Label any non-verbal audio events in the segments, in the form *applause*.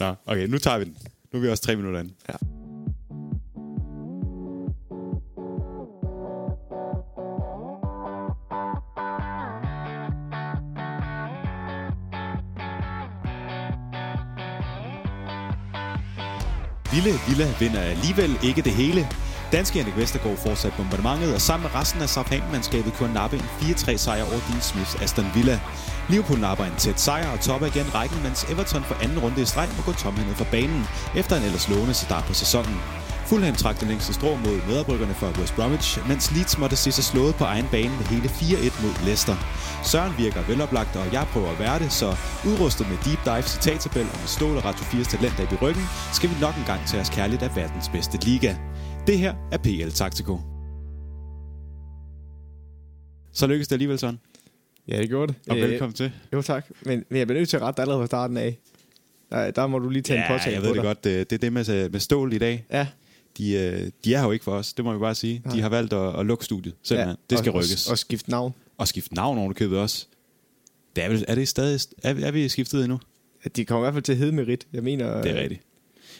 Nå, okay, nu tager vi den. Nu er vi også tre minutter inde. Ja. Ville Villa vinder alligevel ikke det hele. Danske Jannik Vestergaard fortsat bombardementet, og sammen med resten af Southampton-mandskabet kunne nappe en 4-3 sejr over Dean Smiths Aston Villa. Liverpool napper en tæt sejr og topper igen rækken, mens Everton for anden runde i streg må gå tomhændet fra banen, efter en ellers lovende start på sæsonen. Fulham trak den længste strå mod medabryggerne for West Bromwich, mens Leeds måtte se sig slået på egen bane med hele 4-1 mod Leicester. Søren virker veloplagt, og jeg prøver at være det, så udrustet med deep dive citattabel og med stål og Radio 4's talenter i ryggen, skal vi nok en gang tage os kærligt af verdens bedste liga. Det her er PL Taktiko. Så lykkedes det alligevel sådan. Ja, det gjorde det. Og Øh, velkommen til. Jo, tak. Men, men jeg bliver nødt til at rette dig allerede fra starten af. Der, der må du lige tage en Ja, påtale jeg på ved det dig. godt. Det, det er det med, med stål i dag. Ja, De, øh, de er jo ikke for os, det må vi bare sige. De Nej. har valgt at, at lukke studiet, simpelthen. ja. Det skal og, rykkes. Og, og skifte navn. Og skifte navn oven i købet også. Det er, er det stadig... Er, er vi skiftet endnu? De kommer i hvert fald til at hedde Merit. Jeg mener... Det er rigtigt.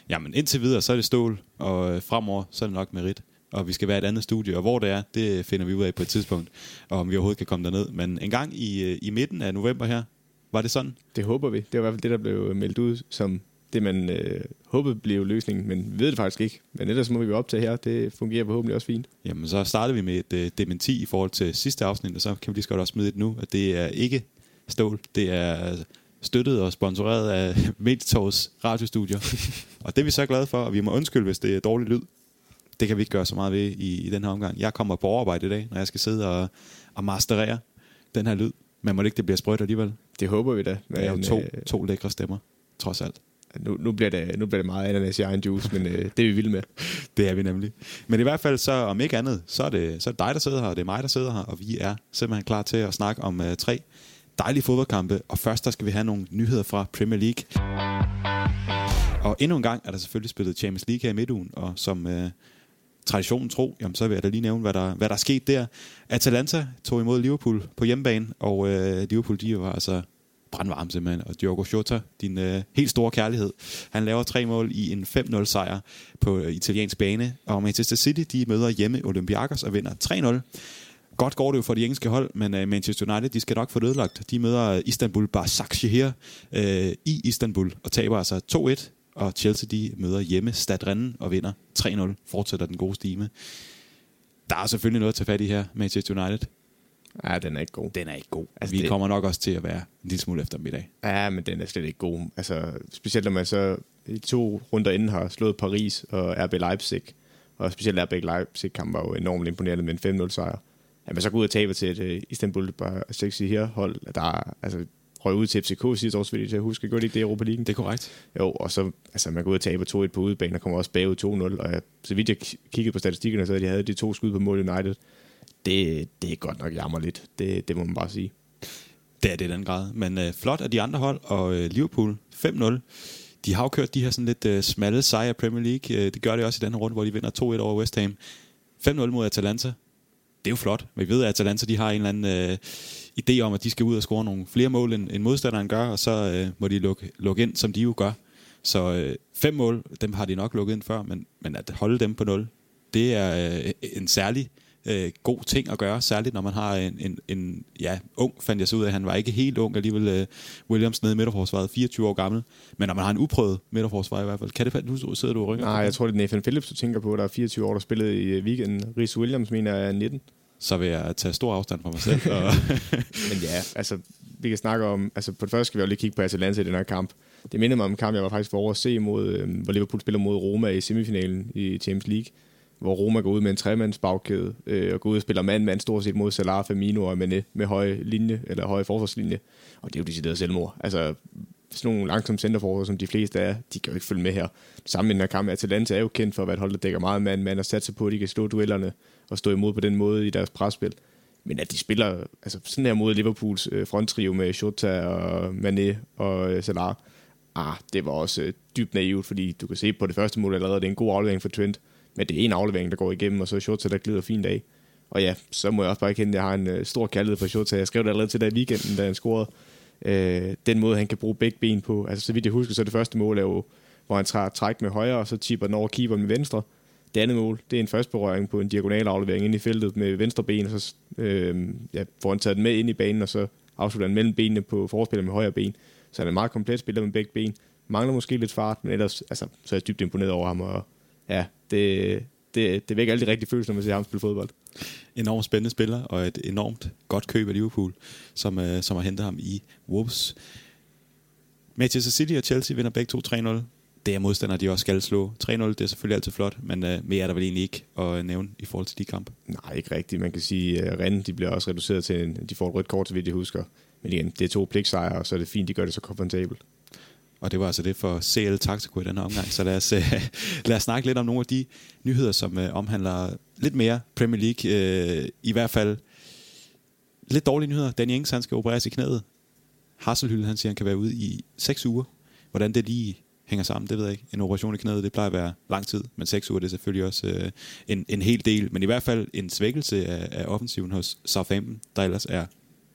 Jamen indtil videre, så er det stål, og øh, fremover, så er det nok merit. Og vi skal være et andet studie, og hvor det er, det finder vi ud af på et tidspunkt, og om vi overhovedet kan komme derned. Men en gang i, øh, i midten af november her, var det sådan? Det håber vi. Det var i hvert fald det, der blev meldt ud som det, man øh, håbede blev løsningen, men ved det faktisk ikke. Men ellers må vi jo op til her. Det fungerer forhåbentlig også fint. Jamen, så startede vi med et øh, dementi i forhold til sidste afsnit, og så kan vi lige så godt også smide det nu, at det er ikke stål. Det er støttet og sponsoreret af *laughs* Meditorvs radiostudier. *laughs* og det er vi så glade for, og vi må undskylde, hvis det er dårlig lyd. Det kan vi ikke gøre så meget ved i, i den her omgang. Jeg kommer på overarbejde i dag, når jeg skal sidde og, og masterere den her lyd. Men må det ikke, det bliver sprødt alligevel? Det håber vi da. Det er jo Men, to, øh, to lækre stemmer, trods alt. nu, nu, bliver det, nu bliver det meget ananas i egen juice, men øh, det er vi vilde med. *laughs* Det er vi nemlig. Men i hvert fald, så om ikke andet, så er, det, så er det dig, der sidder her, og det er mig, der sidder her, og vi er simpelthen klar til at snakke om uh, tre dejlige fodboldkampe. Og først, der skal vi have nogle nyheder fra Premier League. Og endnu en gang er der selvfølgelig spillet Champions League her i midtugen, og som uh, traditionen tro, jamen, så vil jeg da lige nævne, hvad der, hvad der er sket der. Atalanta tog imod Liverpool på hjemmebane, og øh, Liverpool, de var altså brandvarme simpelthen. Og Diogo Jota, din øh, helt store kærlighed, han laver tre mål i en 5-0 sejr på øh, italiensk bane. Og Manchester City, de møder hjemme Olympiakos og vinder 3-0. Godt går det jo for de engelske hold, men øh, Manchester United, de skal nok få det ødelagt. De møder Istanbul Başakşehir øh, i Istanbul og taber altså 2-1. Og Chelsea, de møder hjemme Stad Rennes og vinder 3-0. Fortsætter den gode stime. Der er selvfølgelig noget at tage fat i her, Manchester United. Ja, den er ikke god. Den er ikke god. Altså, Vi det- kommer nok også til at være en lille smule efter middag. Ja, men den er slet ikke god. Altså, specielt når man så i to runder inden har slået Paris og RB Leipzig. Og specielt RB Leipzig kamp var jo enormt imponerende med en 5-0 sejr. At man så går ud og taber til et uh, Istanbul sexy her hold, der er, altså, røg ud til FCK sidste år, så jeg til at huske. Gjorde de ikke det i Europa League? Det er korrekt. Jo, og så altså, man går ud og taber 2-1 på udebane, og kommer også bagud 2-0. Og jeg, så vidt jeg kiggede på statistikkerne, så havde de havde de to skud på mål United. Det, det er godt nok jammer lidt. Det, det må man bare sige. Det er det den grad. Men øh, flot af de andre hold, og øh, Liverpool 5-0. De har jo kørt de her sådan lidt øh, smalle sejre i Premier League. Øh, det gør det også i den her runde, hvor de vinder 2-1 over West Ham. 5-0 mod Atalanta. Det er jo flot. Vi ved, at Atalanta de har en eller anden øh, idé om, at de skal ud og score nogle flere mål, end, end modstanderen gør, og så øh, må de lukke, lukke ind, som de jo gør. Så øh, fem mål, dem har de nok lukket ind før, men, men at holde dem på 0, det er øh, en særlig øh, god ting at gøre, særligt når man har en, en, en ja, ung, fandt jeg så ud af, han var ikke helt ung alligevel, øh, Williams nede i midterforsvaret, 24 år gammel, men når man har en uprøvet midterforsvar i hvert fald, kan det falde, nu sidder du og rykker, Nej, jeg tror, det er Nathan Phillips, du tænker på, der er 24 år, der spillede i weekenden. Rhys Williams mener jeg er 19 så vil jeg tage stor afstand fra mig selv. og, *laughs* Men ja, altså, vi kan snakke om... Altså, på det første skal vi jo lige kigge på Atalanta i den her kamp. Det minder mig om en kamp, jeg var faktisk for over at se mod, øh, hvor Liverpool spiller mod Roma i semifinalen i Champions League. Hvor Roma går ud med en tremands bagkæde, øh, og går ud og spiller mand-mand stort set mod Salah, Firmino og Mané med høje linje, eller høje forsvarslinje. Og det er jo decideret selvmord. Altså, sådan nogle langsomme centerforhold, som de fleste er, de kan jo ikke følge med her. Sammen i den her kamp, Atalanta er jo kendt for at være et hold, der dækker meget mand-mand og satser på, at de kan slå duellerne at stå imod på den måde i deres presspil. Men at de spiller altså sådan her mod Liverpools øh, fronttrio med Shota og Mané og øh, Salah, ah, det var også øh, dybt naivt, fordi du kan se på det første mål allerede, det er en god aflevering for Trent, men det er en aflevering, der går igennem, og så Shota, der glider fint af. Og ja, så må jeg også bare erkende, at jeg har en øh, stor kærlighed for Shota. Jeg skrev det allerede til dig i weekenden, da han scorede. Øh, den måde, han kan bruge begge ben på. Altså, så vidt jeg husker, så det første mål er jo, hvor han tager træk med højre, og så tipper den over keeperen med venstre. Det andet mål, det er en første berøring på en diagonal aflevering ind i feltet med venstre ben, og så øh, ja, får han taget den med ind i banen, og så afslutter han mellem benene på forspiller med højre ben. Så han er en meget komplet spiller med begge ben. Mangler måske lidt fart, men ellers altså, så er jeg dybt imponeret over ham, og ja, det, det, det vækker alle de rigtige følelser, når man ser ham spille fodbold. Enormt spændende spiller, og et enormt godt køb af Liverpool, som, øh, som har hentet ham i Wolves. Manchester City og Chelsea vinder begge 2-3-0. Det er modstandere, de også skal slå. 3-0, det er selvfølgelig altid flot, men øh, mere er der vel egentlig ikke at nævne i forhold til de kampe. Nej, ikke rigtigt. Man kan sige, at Rennes de bliver også reduceret til, en, de får et rødt kort, så vidt jeg husker. Men igen, det er to pligtsejre, og så er det fint, de gør det så komfortabelt. Og det var altså det for CL Taxico i denne omgang. Så lad os, uh, *laughs* lad os snakke lidt om nogle af de nyheder, som uh, omhandler lidt mere Premier League. Uh, I hvert fald lidt dårlige nyheder. Danny Ings, han skal opereres i knæet. Hasselhylde, han siger, han kan være ude i 6 uger. Hvordan det lige hænger sammen, det ved jeg ikke. En operation i knæet, det plejer at være lang tid, men 6 uger det er selvfølgelig også uh, en, en hel del. Men i hvert fald en svækkelse af, af offensiven hos Southampton, der ellers er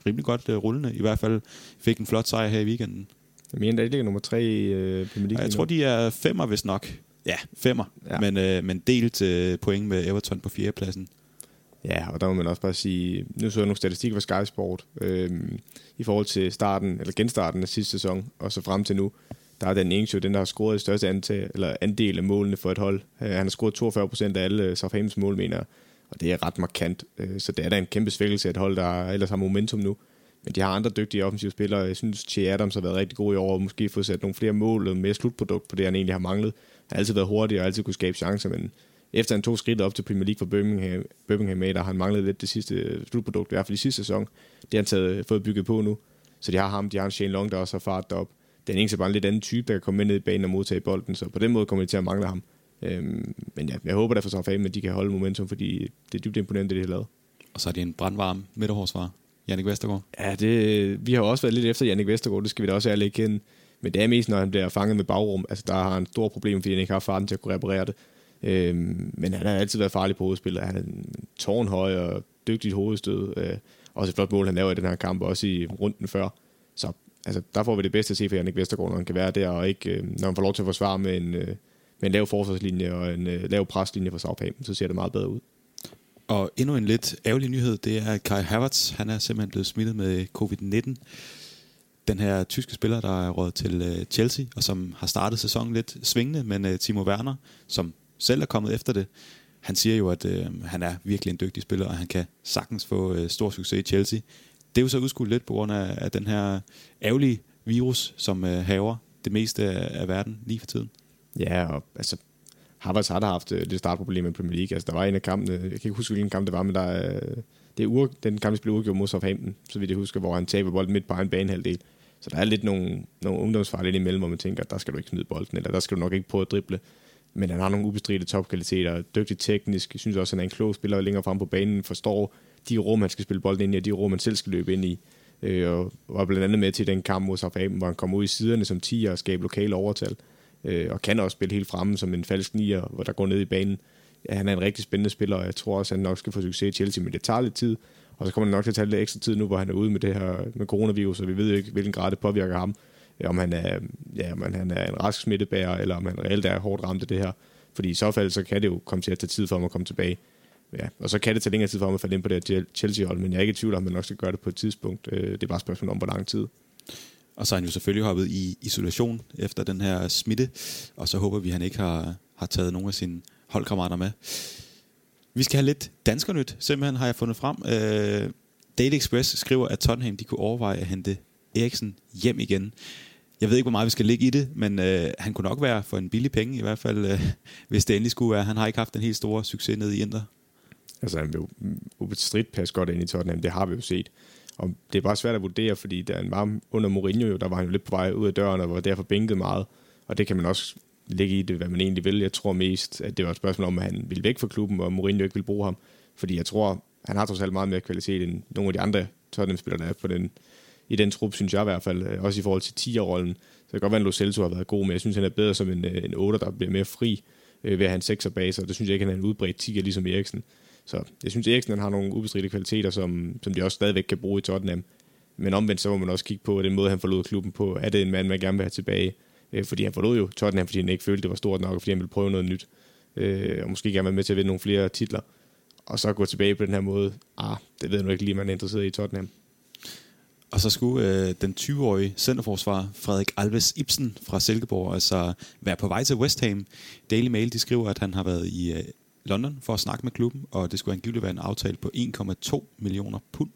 rimelig godt uh, rullende. I hvert fald fik en flot sejr her i weekenden. Jeg mener, der ligger nummer tre i øh, Premier League. Jeg tror, de er femmer, hvis nok. Ja, femmer. Ja. Men, øh, men delt øh, point med Everton på fjerdepladsen. Ja, og der må man også bare sige, nu så jeg nogle statistikker fra Sky Sport, øh, i forhold til starten, eller genstarten af sidste sæson, og så frem til nu, der er den Ings jo den, der har scoret det største antal, eller andel af målene for et hold. Øh, han har scoret 42 procent af alle øh, Southamptons mål, mener jeg, og det er ret markant. Øh, så det er da en kæmpe svækkelse af et hold, der ellers har momentum nu. Men de har andre dygtige offensive spillere. Jeg synes, Che Adams har været rigtig god i år, og måske fået sat nogle flere mål og mere slutprodukt på det, han egentlig har manglet. Han har altid været hurtig og altid kunne skabe chancer, men efter han tog skridt op til Premier League for Birmingham, Birmingham med, der har han manglet lidt det sidste øh, slutprodukt, i hvert fald i sidste sæson. Det har han taget, fået bygget på nu. Så de har ham, de har en Shane Long, der også har fart derop. Den er ikke bare en lidt anden type, der kan komme med ned i banen og modtage bolden, så på den måde kommer de til at mangle ham. Øhm, men ja, jeg håber derfor så fanden, at de kan holde momentum, fordi det er dybt imponerende, det de har lavet. Og så er det en brandvarm midterhårsvar. Jannik Vestergaard? Ja, det, vi har også været lidt efter Jannik Vestergaard, det skal vi da også ærligt kende. Men det er mest, når han bliver fanget med bagrum. Altså, der har han store problemer, fordi han ikke har farten til at kunne reparere det. Øhm, men han har altid været farlig på hovedspillet. Han er en tårnhøj og dygtigt hovedstød. Øh, også et flot mål, han laver i den her kamp, også i runden før. Så altså, der får vi det bedste at se for Jannik Vestergaard, når han kan være der, og ikke, øh, når han får lov til at forsvare med en, øh, med en lav forsvarslinje og en øh, lav preslinje for Southampton, så ser det meget bedre ud. Og endnu en lidt ærgerlig nyhed, det er, at Kai Havertz, han er simpelthen blevet smittet med covid-19. Den her tyske spiller, der er råd til øh, Chelsea, og som har startet sæsonen lidt svingende, men øh, Timo Werner, som selv er kommet efter det, han siger jo, at øh, han er virkelig en dygtig spiller, og han kan sagtens få øh, stor succes i Chelsea. Det er jo så udskudt lidt på grund af, af den her ærgerlige virus, som øh, haver det meste af, af verden lige for tiden. Ja, og altså, Havertz har der haft øh, lidt startproblemer i Premier League. Altså, der var en af kampene, jeg kan ikke huske, hvilken kamp det var, men der, øh, det er ur, den kamp, der blev udgjort mod Southampton, så vidt jeg husker, hvor han taber bolden midt på en banehalvdel. Så der er lidt nogle, nogle ungdomsfejl ind imellem, hvor man tænker, der skal du ikke smide bolden, eller der skal du nok ikke prøve at drible. Men han har nogle ubestridte topkvaliteter, dygtig teknisk. Jeg synes også, han er en klog spiller længere frem på banen, forstår de rum, han skal spille bolden ind i, og de rum, han selv skal løbe ind i. Øh, og var blandt andet med til den kamp mod Southampton, hvor han kom ud i siderne som 10 og skabe lokale overtal øh, og kan også spille helt fremme som en falsk nier, hvor der går ned i banen. Ja, han er en rigtig spændende spiller, og jeg tror også, at han nok skal få succes i Chelsea, men det tager lidt tid. Og så kommer det nok til at tage lidt ekstra tid nu, hvor han er ude med det her med coronavirus, og vi ved jo ikke, hvilken grad det påvirker ham. Om han er, ja, om han er en rask smittebærer, eller om han reelt er hårdt ramt af det her. Fordi i så fald, så kan det jo komme til at tage tid for ham at komme tilbage. Ja, og så kan det tage længere tid for ham at falde ind på det her Chelsea-hold, men jeg er ikke i tvivl om, at man nok skal gøre det på et tidspunkt. Øh, det er bare et spørgsmål om, hvor lang tid. Og så er han jo selvfølgelig hoppet i isolation efter den her smitte, og så håber vi, at han ikke har, har taget nogen af sine holdkammerater med. Vi skal have lidt danskernyt, simpelthen har jeg fundet frem. Uh, Daily Express skriver, at Tottenham de kunne overveje at hente Eriksen hjem igen. Jeg ved ikke, hvor meget vi skal ligge i det, men uh, han kunne nok være for en billig penge, i hvert fald, uh, hvis det endelig skulle være. Han har ikke haft en helt store succes nede i Inter. Altså, han vil jo ubestridt passe godt ind i Tottenham, det har vi jo set. Og det er bare svært at vurdere, fordi der var under Mourinho, jo, der var han jo lidt på vej ud af døren, og var derfor bænket meget. Og det kan man også lægge i det, hvad man egentlig vil. Jeg tror mest, at det var et spørgsmål om, at han ville væk fra klubben, og Mourinho ikke ville bruge ham. Fordi jeg tror, han har trods alt meget mere kvalitet end nogle af de andre Tottenham-spillere, der er på den, i den trup, synes jeg i hvert fald. Øh, også i forhold til 10'er-rollen. Så det kan godt være, at Lo Celso har været god, men jeg synes, han er bedre som en, øh, en 8'er, der bliver mere fri øh, ved at have en 6'er bag sig. Det synes jeg ikke, han er en udbredt 10'er, ligesom Eriksen. Så jeg synes, Eriksen han har nogle ubestridte kvaliteter, som, som de også stadigvæk kan bruge i Tottenham. men omvendt så må man også kigge på den måde, han forlod klubben på. Er det en mand, man gerne vil have tilbage? Øh, fordi han forlod jo Tottenham, fordi han ikke følte, det var stort nok, og fordi han ville prøve noget nyt. Øh, og måske gerne være med til at vinde nogle flere titler. Og så gå tilbage på den her måde. Ah, det ved jeg nu ikke lige, man er interesseret i Tottenham. Og så skulle øh, den 20-årige centerforsvar Frederik Alves Ibsen fra Silkeborg altså være på vej til West Ham. Daily Mail de skriver, at han har været i øh, London for at snakke med klubben, og det skulle angiveligt være en aftale på 1,2 millioner pund,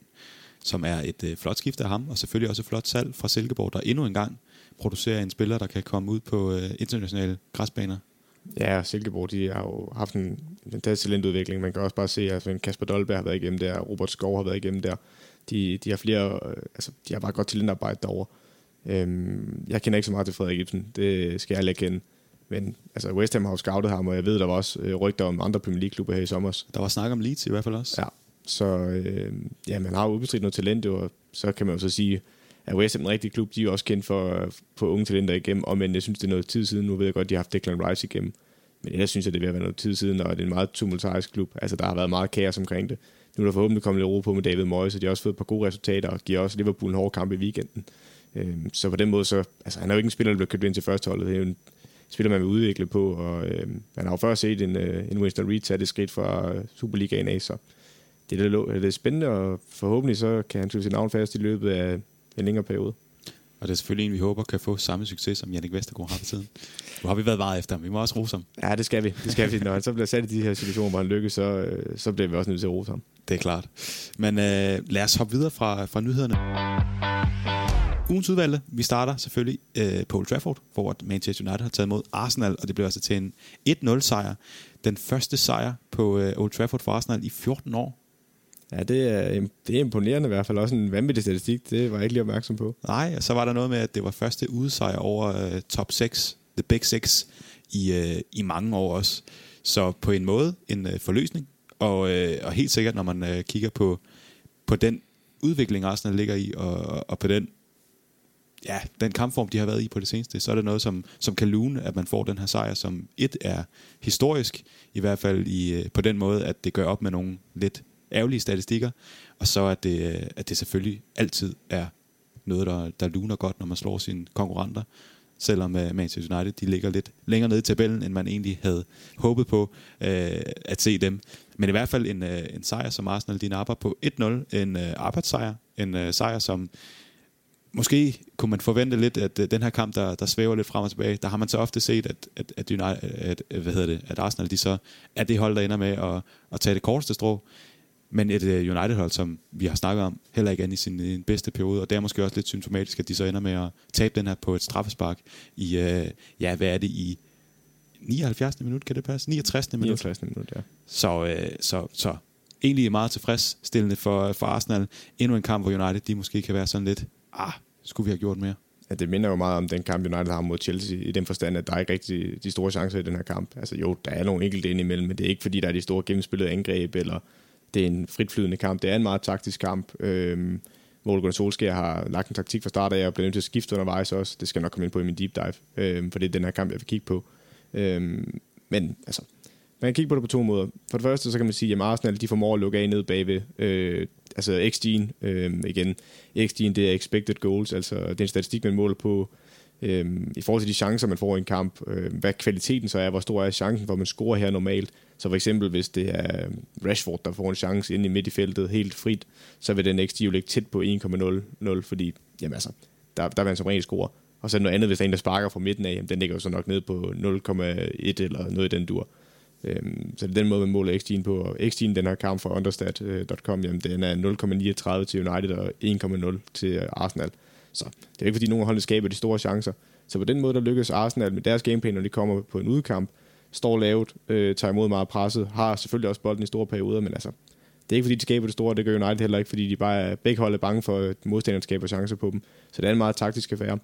som er et øh, flot skift af ham, og selvfølgelig også et flot salg fra Silkeborg, der endnu engang producerer en spiller, der kan komme ud på øh, internationale græsbaner. Ja, Silkeborg, de har jo haft en fantastisk talentudvikling. Man kan også bare se, at altså, Kasper Dolberg har været igennem der, Robert Skov har været igennem der. De, de har flere, øh, altså, de har bare godt talentarbejde derovre. Øhm, jeg kender ikke så meget til Frederik Ibsen, det skal jeg ikke kende. Men altså, West Ham har jo scoutet ham, og jeg ved, der var også øh, rygter om andre Premier League-klubber her i sommer. Der var snak om Leeds i hvert fald også. Ja, så øh, ja, man har jo udbestridt noget talent, og så kan man jo så sige, at West Ham en rigtig klub, de er jo også kendt for, for unge talenter igennem, og men jeg synes, det er noget tid siden. Nu ved jeg godt, de har haft Declan Rice igennem. Men ellers synes jeg, det vil være noget tid siden, og det er en meget tumultarisk klub. Altså, der har været meget kaos omkring det. Nu er der forhåbentlig kommet lidt ro på med David Moyes, og de har også fået et par gode resultater, og giver også Liverpool en hård kamp i weekenden. Øhm, så på den måde, så, altså, han er jo ikke en spiller, der bliver købt ind til førsteholdet. Det er jo en spiller, man vil udvikle på, og øh, han har jo før set en, øh, en Winston Reed tage det skridt fra Superligaen af, så det er lidt, det er spændende, og forhåbentlig så kan han slå sit navn fast i løbet af en længere periode. Og det er selvfølgelig en, vi håber kan få samme succes, som Jannik Vestergaard har for tiden. Nu har vi været meget efter ham. Vi må også rose ham. Ja, det skal vi. Det skal vi. Når han så bliver sat i de her situationer, hvor han lykkes, så, øh, så bliver vi også nødt til at rose ham. Det er klart. Men øh, lad os hoppe videre fra, fra nyhederne. Ugens udvalgte. Vi starter selvfølgelig øh, på Old Trafford, hvor Manchester United har taget imod Arsenal, og det blev altså til en 1-0 sejr. Den første sejr på øh, Old Trafford for Arsenal i 14 år. Ja, det er, det er imponerende i hvert fald. Også en vanvittig statistik. Det var jeg ikke lige opmærksom på. Nej, og så var der noget med, at det var første udsejr over uh, top 6, the big 6, i, uh, i mange år også. Så på en måde en uh, forløsning. Og, uh, og helt sikkert, når man uh, kigger på, på den udvikling, Arsenal ligger i, og, og på den ja, den kampform, de har været i på det seneste, så er det noget, som, som kan lune, at man får den her sejr, som et er historisk, i hvert fald i, øh, på den måde, at det gør op med nogle lidt ærgerlige statistikker, og så at det, øh, at det selvfølgelig altid er noget, der, der luner godt, når man slår sine konkurrenter, selvom uh, Manchester United de ligger lidt længere nede i tabellen, end man egentlig havde håbet på uh, at se dem. Men i hvert fald en, uh, en sejr, som Arsenal de napper på 1-0, en uh, arbejdssejr, en uh, sejr, som måske kunne man forvente lidt, at uh, den her kamp, der, der svæver lidt frem og tilbage, der har man så ofte set, at, at, at, United, at, hvad hedder det, at Arsenal de så er det hold, der ender med at, at tage det korteste strå. Men et uh, United-hold, som vi har snakket om, heller ikke er i sin, sin bedste periode, og det er måske også lidt symptomatisk, at de så ender med at tabe den her på et straffespark i, uh, ja, hvad er det, i 79. minut, kan det passe? 69. minut. 69. minut, ja. Så, uh, så, så egentlig meget tilfredsstillende for, for Arsenal. Endnu en kamp, hvor United, de måske kan være sådan lidt, ah, skulle vi have gjort mere? Ja, det minder jo meget om den kamp, United har mod Chelsea, i den forstand, at der er ikke rigtig de store chancer i den her kamp. Altså jo, der er nogle enkelte ind imellem, men det er ikke fordi, der er de store gennemspillede angreb, eller det er en fritflydende kamp. Det er en meget taktisk kamp, øhm, hvor Gunnar Solskjaer har lagt en taktik fra start af, og bliver nødt til at skifte undervejs også. Det skal jeg nok komme ind på i min deep dive, øhm, for det er den her kamp, jeg vil kigge på. Øhm, men altså, man kan kigge på det på to måder. For det første, så kan man sige, at Arsenal de formår at lukke af ned bagved. Øh, altså XG'en, øh, igen, XG'en det er expected goals, altså det er en statistik, man måler på øh, i forhold til de chancer, man får i en kamp. Øh, hvad kvaliteten så er, hvor stor er chancen for, at man scorer her normalt. Så for eksempel, hvis det er Rashford, der får en chance inde i midt i feltet helt frit, så vil den XG jo ligge tæt på 1,00, fordi jamen altså, der, der vil han som regel score. Og så noget andet, hvis der er en, der sparker fra midten af, jamen, den ligger jo så nok ned på 0,1 eller noget i den dur. Øhm, så det er den måde, man måler XG'en på. Og XG'en, den her kamp fra understat.com, øh, jamen den er 0,39 til United og 1,0 til Arsenal. Så det er ikke, fordi nogen af skaber de store chancer. Så på den måde, der lykkes Arsenal med deres gameplan, når de kommer på en udkamp, står lavt, øh, tager imod meget presset, har selvfølgelig også bolden i store perioder, men altså, det er ikke fordi, de skaber det store, det gør United heller ikke, fordi de bare er, begge hold er bange for, at modstanderen skaber chancer på dem. Så det er en meget taktisk affære.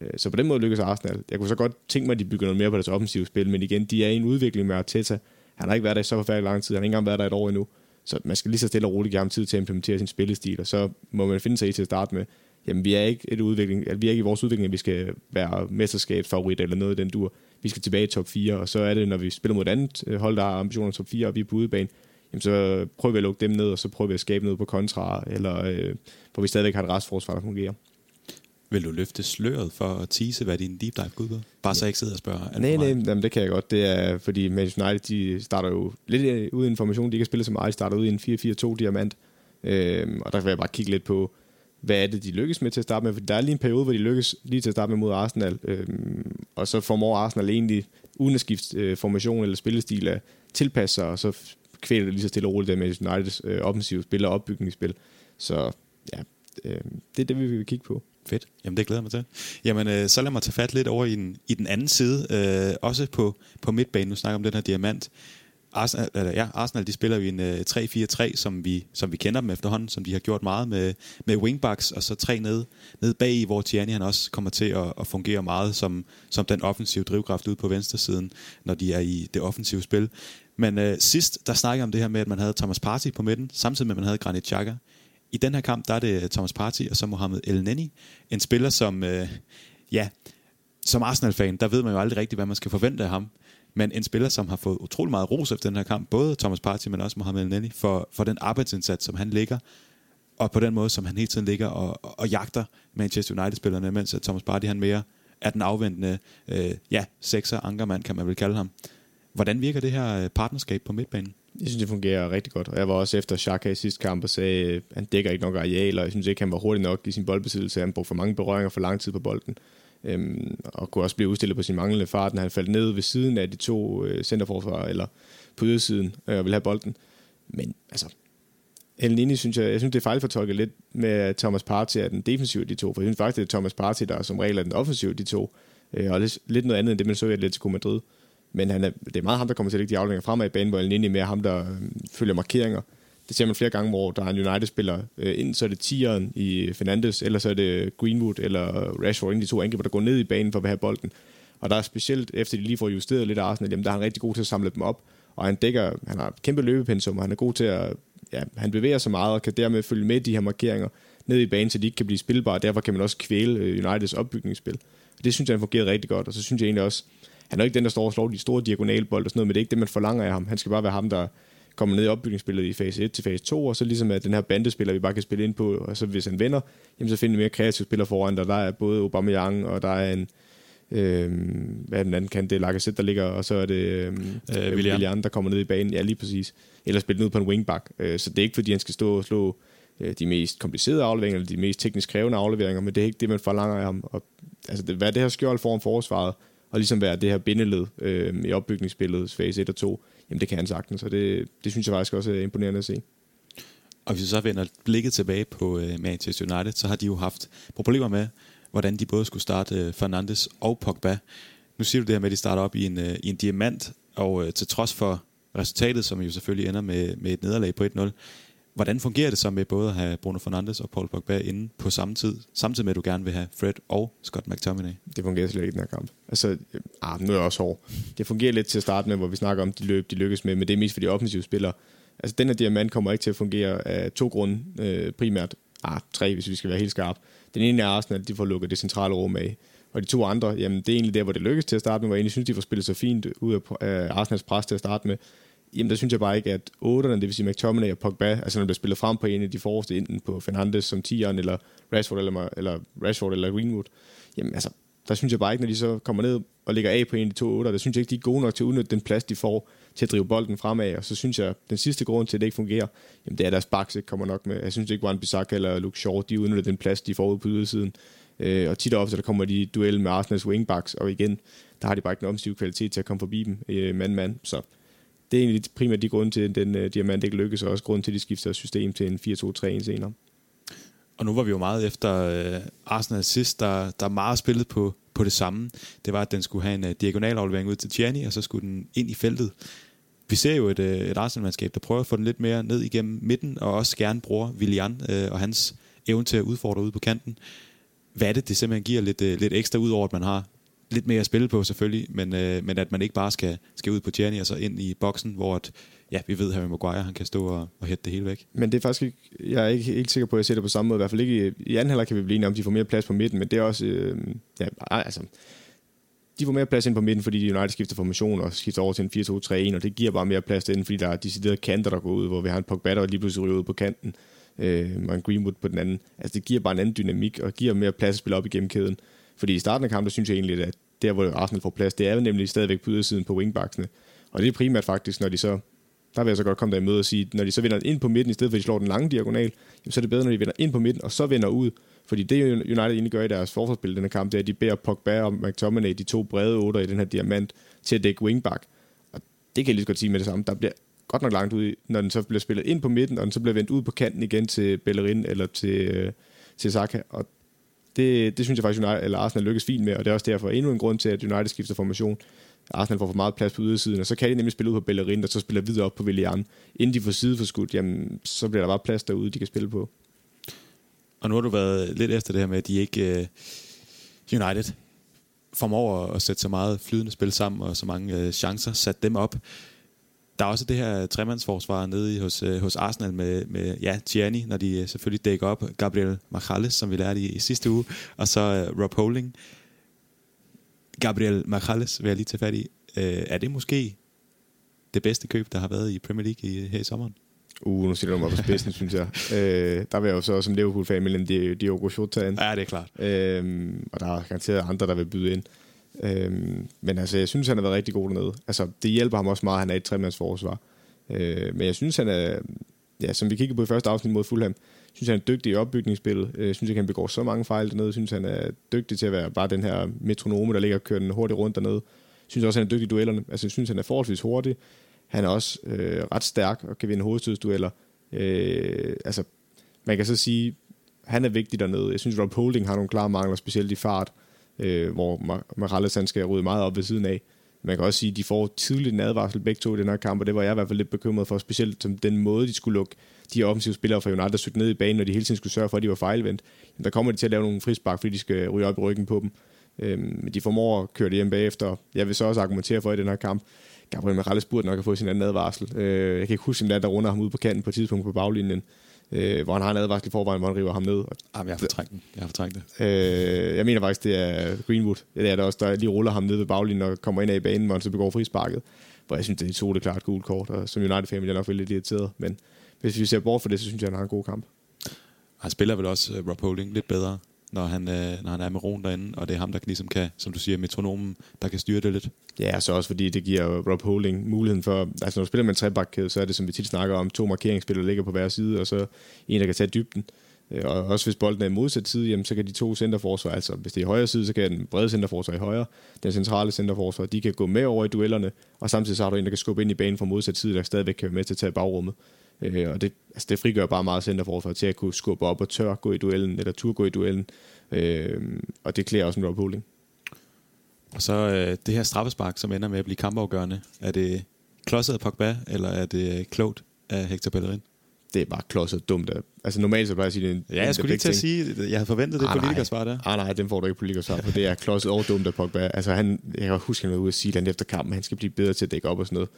Øh, så på den måde lykkes Arsenal. Jeg kunne så godt tænke mig, at de bygger noget mere på deres offensive spil, men igen, de er i en udvikling med Arteta. Han har ikke været der i så forfærdelig lang tid, han har ikke engang været der et år endnu. Så man skal lige så stille og roligt give ham tid til at implementere sin spillestil, og så må man finde sig i til at starte med, jamen vi er ikke, et udvikling, altså, vi er ikke i vores udvikling, at vi skal være mesterskabsfavorit eller noget i den dur. Vi skal tilbage i top 4, og så er det, når vi spiller mod et andet øh, hold, der har ambitioner top 4, og vi er på udebane, jamen, så prøver vi at lukke dem ned, og så prøver vi at skabe noget på kontra, eller øh, hvor vi stadigvæk har et restforsvar, der fungerer. Vil du løfte sløret for at tease, hvad din deep dive går ud på? Bare så jeg ikke sidder og spørger alt Nej, nej, jamen, det kan jeg godt. Det er, fordi Manchester United, de starter jo lidt øh, uden information. De kan spille meget. De starter ud i en 4-4-2 diamant. Øhm, og der vil jeg bare kigge lidt på, hvad er det, de lykkes med til at starte med. For der er lige en periode, hvor de lykkes lige til at starte med mod Arsenal. Øhm, og så formår Arsenal egentlig, uden at skifte øh, formation eller spillestil, at tilpasse sig, og så kvæler det lige så stille og roligt der med Uniteds øh, offensive spil og opbygningsspil. Så ja, øh, det er det, vi vil kigge på. Fedt. Jamen, det glæder jeg mig til. Jamen, øh, så lad mig tage fat lidt over i den, i den anden side. Øh, også på, på midtbanen. Nu snakker om den her diamant. Arsenal, eller, ja, Arsenal de spiller jo en øh, 3-4-3, som vi, som vi kender dem efterhånden, som de har gjort meget med, med wingbacks, og så tre ned, ned bag i, hvor Tierney han også kommer til at, at fungere meget som, som den offensive drivkraft ude på venstresiden, når de er i det offensive spil. Men øh, sidst, der snakkede jeg om det her med, at man havde Thomas Partey på midten, samtidig med, at man havde Granit Xhaka. I den her kamp, der er det øh, Thomas Partey og så Mohamed El Neni, en spiller, som, øh, ja, som Arsenal-fan, der ved man jo aldrig rigtigt, hvad man skal forvente af ham. Men en spiller, som har fået utrolig meget ros efter den her kamp, både Thomas Partey, men også Mohamed El Neni, for, for den arbejdsindsats, som han ligger, og på den måde, som han hele tiden ligger og, og, og jagter Manchester United-spillerne, mens at Thomas Partey han mere er den afventende, øh, ja, sekser, ankermand, kan man vel kalde ham. Hvordan virker det her øh, partnerskab på midtbanen? Jeg synes, det fungerer rigtig godt. Og jeg var også efter Xhaka i sidste kamp og sagde, at han dækker ikke nok areal, og jeg synes ikke, han var hurtig nok i sin boldbesiddelse. Han brugte for mange berøringer for lang tid på bolden. Øhm, og kunne også blive udstillet på sin manglende fart, når han faldt ned ved siden af de to øh, centerforsvarer, eller på ydersiden, øh, og ville have bolden. Men altså, Elnini synes jeg, jeg synes, det er fejlfortolket lidt med, at Thomas Partey er den defensive af de to, for jeg synes faktisk, det er Thomas Partey, der som regel er den offensive af de to, øh, og lidt, lidt noget andet end det, man så i Atletico Madrid. Men han er, det er meget ham, der kommer til at lægge de afleveringer fremad i banen, hvor Elneny er mere ham, der øh, følger markeringer. Det ser man flere gange, hvor der er en United-spiller øh, ind, så er det tieren i Fernandes, eller så er det Greenwood eller Rashford, inden de to angriber, der går ned i banen for at have bolden. Og der er specielt, efter de lige får justeret lidt af Arsenal, jamen, der er han rigtig god til at samle dem op, og han dækker, han har et kæmpe løbepensum, og han er god til at, ja, han bevæger sig meget, og kan dermed følge med de her markeringer ned i banen, så de ikke kan blive spilbare, derfor kan man også kvæle øh, Uniteds opbygningsspil. Og det synes jeg, han fungerer rigtig godt, og så synes jeg egentlig også, han er ikke den, der står og slår de store diagonalbold og sådan noget, men det er ikke det, man forlanger af ham. Han skal bare være ham, der kommer ned i opbygningsspillet i fase 1 til fase 2, og så ligesom at den her bandespiller, vi bare kan spille ind på, og så hvis han vinder, jamen så finder vi mere kreative spillere foran, der der er både Aubameyang, og der er en, øh, hvad er den anden kant, det er Lacazette, der ligger, og så er det øh, Øh, øh, Willian. Willian, der kommer ned i banen, ja lige præcis, eller spille ned på en wingback, øh, så det er ikke fordi, han skal stå og slå øh, de mest komplicerede afleveringer, eller de mest teknisk krævende afleveringer, men det er ikke det, man forlanger af ham, og, altså det, hvad det her skjold foran forsvaret, og ligesom være det her bindeled øh, i opbygningsspillet, fase 1 og 2, jamen det kan han sagtens, og det, det synes jeg faktisk også er imponerende at se. Og hvis vi så vender blikket tilbage på øh, Manchester United, så har de jo haft problemer med, hvordan de både skulle starte øh, Fernandes og Pogba. Nu siger du det her med, at de starter op i en, øh, i en diamant, og øh, til trods for resultatet, som jo selvfølgelig ender med, med et nederlag på 1-0, hvordan fungerer det så med både at have Bruno Fernandes og Paul Pogba inde på samme tid, samtidig med at du gerne vil have Fred og Scott McTominay? Det fungerer slet ikke i den her kamp. Altså, øh, ah, nu er jeg også hård. Det fungerer lidt til at starte med, hvor vi snakker om de løb, de lykkes med, men det er mest for de offensive spillere. Altså, den her diamant kommer ikke til at fungere af to grunde, øh, primært. Ah, tre, hvis vi skal være helt skarpe. Den ene er Arsenal, de får lukket det centrale rum af. Og de to andre, jamen det er egentlig der, hvor det lykkes til at starte med, hvor jeg egentlig synes, de får spillet så fint ud af af Arsenals pres til at starte med. Jamen der synes jeg bare ikke, at 8'erne, det vil sige McTominay og Pogba, altså når der bliver spillet frem på en af de forreste, enten på Fernandes som 10'eren, eller Rashford eller, eller, Rashford eller Greenwood, jamen altså, der synes jeg bare ikke, når de så kommer ned og ligger af på en af de to 8'ere, der synes jeg ikke, de er gode nok til at udnytte den plads, de får til at drive bolden fremad, og så synes jeg, den sidste grund til, at det ikke fungerer, jamen det er, at deres backs ikke kommer nok med. Jeg synes ikke, Juan Bissaka eller Luke Shaw, de udnytter den plads, de får ude på ydersiden. Øh, og tit og ofte, der kommer de i duel med Arsenals wingbacks, og igen, der har de bare ikke den offensive kvalitet til at komme forbi dem øh, mand-mand. Så det er egentlig primært de grunde til, at den uh, diamant ikke lykkes, og også grund til, at de skifter system til en 4-2-3-1 senere. Og nu var vi jo meget efter øh, Arsenal sidst, der, der meget spillet på, på det samme. Det var, at den skulle have en øh, uh, diagonalaflevering ud til Tierney, og så skulle den ind i feltet. Vi ser jo et, uh, et Arsenal-mandskab, der prøver at få den lidt mere ned igennem midten, og også gerne bruger Willian uh, og hans evne til at udfordre ude på kanten. Hvad er det, det simpelthen giver lidt, uh, lidt ekstra ud over, at man har lidt mere at spille på selvfølgelig, men, øh, men at man ikke bare skal, skal ud på Tierney og så ind i boksen, hvor at, ja, vi ved, at Harry Maguire han kan stå og, og hætte det hele væk. Men det er faktisk ikke, jeg er ikke helt sikker på, at jeg ser det på samme måde. I hvert fald ikke i, i anden halvleg kan vi blive enige om, at de får mere plads på midten, men det er også, øh, ja, altså, de får mere plads ind på midten, fordi United skifter formation og skifter over til en 4-2-3-1, og det giver bare mere plads derinde, fordi der er deciderede kanter, der går ud, hvor vi har en Pogba, der lige pludselig ryger ud på kanten, øh, og en Greenwood på den anden. Altså det giver bare en anden dynamik, og giver mere plads at spille op igennem kæden. Fordi i starten af kampen, der synes jeg egentlig, at der, hvor Arsenal får plads, det er jo nemlig stadigvæk på ydersiden på wingbacksene. Og det er primært faktisk, når de så der vil jeg så godt komme der i møde og sige, når de så vender ind på midten, i stedet for at de slår den lange diagonal, jamen, så er det bedre, når de vender ind på midten, og så vender ud. Fordi det United egentlig gør i deres forsvarsspil i denne kamp, det er, at de beder Pogba og McTominay, de to brede otter i den her diamant, til at dække wingback. Og det kan jeg lige så godt sige med det samme. Der bliver godt nok langt ud, når den så bliver spillet ind på midten, og den så bliver vendt ud på kanten igen til Bellerin eller til, øh, til Saka. Og det, det synes jeg faktisk, United, eller Arsenal lykkes fint med, og det er også derfor endnu en grund til, at United skifter formation. Arsenal får for meget plads på ydersiden, og så kan de nemlig spille ud på Bellerin, og så spiller videre op på Willian. Inden de får sideforskudt, jamen, så bliver der bare plads derude, de kan spille på. Og nu har du været lidt efter det her med, at de ikke uh, United formår at sætte så meget flydende spil sammen og så mange uh, chancer, sat dem op. Der er også det her tremandsforsvar nede hos, uh, hos Arsenal med, med ja, Gianni, når de uh, selvfølgelig dækker op. Gabriel Machales, som vi lærte i, i sidste uge, og så uh, Rob Holding. Gabriel Machales vil jeg lige tage fat i. Uh, er det måske det bedste køb, der har været i Premier League i, her i sommeren? Uh, nu siger du mig på spidsen, synes jeg. *laughs* Øh, der vil jeg jo så som Liverpool-fan mellem Diogo Jota ind. Ja, det er klart. Øh, og der er garanteret andre, der vil byde ind. Øh, men altså, jeg synes, han har været rigtig god dernede. Altså, det hjælper ham også meget, at han er et tremandsforsvar. Øh, men jeg synes, han er, ja, som vi kiggede på i første afsnit mod Fulham, synes han er dygtig i opbygningsspillet. Jeg øh, synes ikke, han begår så mange fejl dernede. Jeg synes, han er dygtig til at være bare den her metronome, der ligger og kører den hurtigt rundt dernede. Jeg synes også, han er dygtig i duellerne. Altså, jeg synes, han er forholdsvis hurtig. Han er også øh, ret stærk og kan vinde hovedstødsdueller. Øh, altså, man kan så sige, han er vigtig dernede. Jeg synes, Rob Holding har nogle klare mangler, specielt i fart, øh, Øh, hvor Morales han skal rydde meget op ved siden af. Man kan også sige, at de får tidligt en advarsel begge to i den her kamp, og det var jeg i hvert fald lidt bekymret for, specielt som den måde, de skulle lukke de offensive spillere fra United, der ned i banen, og de hele tiden skulle sørge for, at de var fejlvendt. Der kommer de til at lave nogle frispark, fordi de skal ryge op i ryggen på dem. Øhm, men de formår at køre det hjem bagefter. Jeg vil så også argumentere for i den her kamp, Gabriel Morales burde nok have fået sin anden advarsel. Øh, jeg kan ikke huske, om der runder ham ud på kanten på et tidspunkt på baglinjen, øh, hvor han har en advarsel i forvejen, hvor han river ham ned. Jamen, jeg har fortrængt den. Jeg har fortrængt det. Øh, jeg mener faktisk, det er Greenwood. Det er der også, der lige ruller ham ned ved baglinjen og kommer ind af i banen, hvor han så begår frisparket. Hvor jeg synes, det er et klart gult kort, og som United-fan vil jeg nok lidt irriteret. Men hvis vi ser bort for det, så synes jeg, han har en god kamp. Han spiller vel også uh, Rob Holding lidt bedre når han, øh, når han er med roen derinde, og det er ham, der ligesom kan, som du siger, metronomen, der kan styre det lidt. Ja, så også fordi det giver Rob Holding muligheden for, altså når du spiller med en trebakkæde, så er det, som vi tit snakker om, to markeringsspillere, ligger på hver side, og så en, der kan tage dybden. Øh, og også hvis bolden er i modsat side, jamen, så kan de to centerforsvar, altså hvis det er i højre side, så kan den brede centerforsvar i højre, den centrale centerforsvar, de kan gå med over i duellerne, og samtidig så har du en, der kan skubbe ind i banen fra modsat side, der stadigvæk kan være med til at tage bagrummet. Øh, og det, altså det frigør bare meget centerforsvar til at kunne skubbe op og tør gå i duellen, eller tur gå i duellen. Øh, og det klæder også en Rob Holding. Og så øh, det her straffespark, som ender med at blive kampafgørende. Er det klodset af Pogba, eller er det klogt af Hector Bellerin? Det er bare klodset dumt. Af. Altså normalt så bare sige, det Ja, jeg skulle lige til at sige, jeg havde forventet det ah, politikersvar der. Ah, nej, den får du ikke politikersvar for. Det er klodset og dumt af Pogba. Altså han, jeg kan huske, han var ude at sige, at efter kampen, han skal blive bedre til at dække op og sådan noget.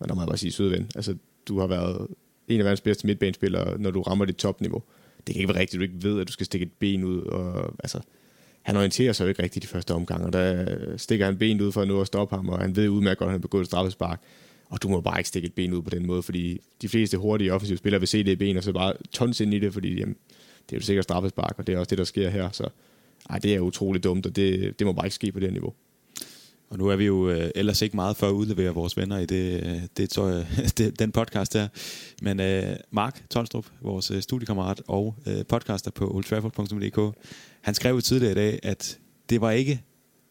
Og der må jeg bare sige, søde ven. Altså, du har været en af verdens bedste midtbanespillere, når du rammer dit topniveau det kan ikke være rigtigt, at du ikke ved, at du skal stikke et ben ud. Og, altså, han orienterer sig jo ikke rigtigt de første omgange, og der stikker han benet ud for at nå at stoppe ham, og han ved udmærket godt, at han har begået et straffespark. Og du må bare ikke stikke et ben ud på den måde, fordi de fleste hurtige offensive spillere vil se det ben, og så bare tons ind i det, fordi jamen, det er jo sikkert straffespark, og det er også det, der sker her. Så ej, det er utroligt dumt, og det, det må bare ikke ske på det niveau. Og nu er vi jo øh, ellers ikke meget for at udlevere vores venner i det, øh, det, tror jeg, *laughs* det, den podcast her. Men øh, Mark Tolstrup, vores øh, studiekammerat og øh, podcaster på oldtrafford.dk, han skrev tidligere i dag, at det var ikke,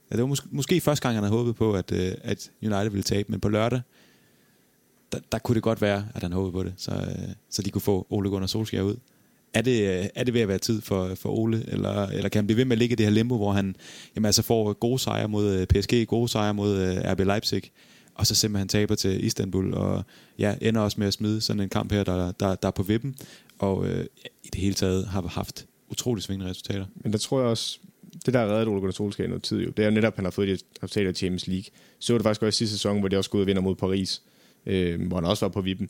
at det var måske, måske første gang, han havde håbet på, at, øh, at United ville tabe, men på lørdag, der, der kunne det godt være, at han håbede på det, så, øh, så de kunne få Ole Gunnar Solskjaer ud. Er det, øh, er det ved at være tid for, for Ole, eller, eller kan han blive ved med at ligge i det her limbo, hvor han jamen, altså får gode sejre mod øh, PSG, gode sejre mod øh, RB Leipzig, og så simpelthen taber til Istanbul, og ja, ender også med at smide sådan en kamp her, der, der, der er på vippen, og øh, i det hele taget har haft utrolig svingende resultater. Men der tror jeg også, det der har reddet Ole Gunnar Solskjaer noget tid, jo, det er jo netop, at han har fået de resultater i Champions League. Så var det faktisk også i sidste sæson, hvor de også gået og vinder mod Paris, øh, hvor han også var på vippen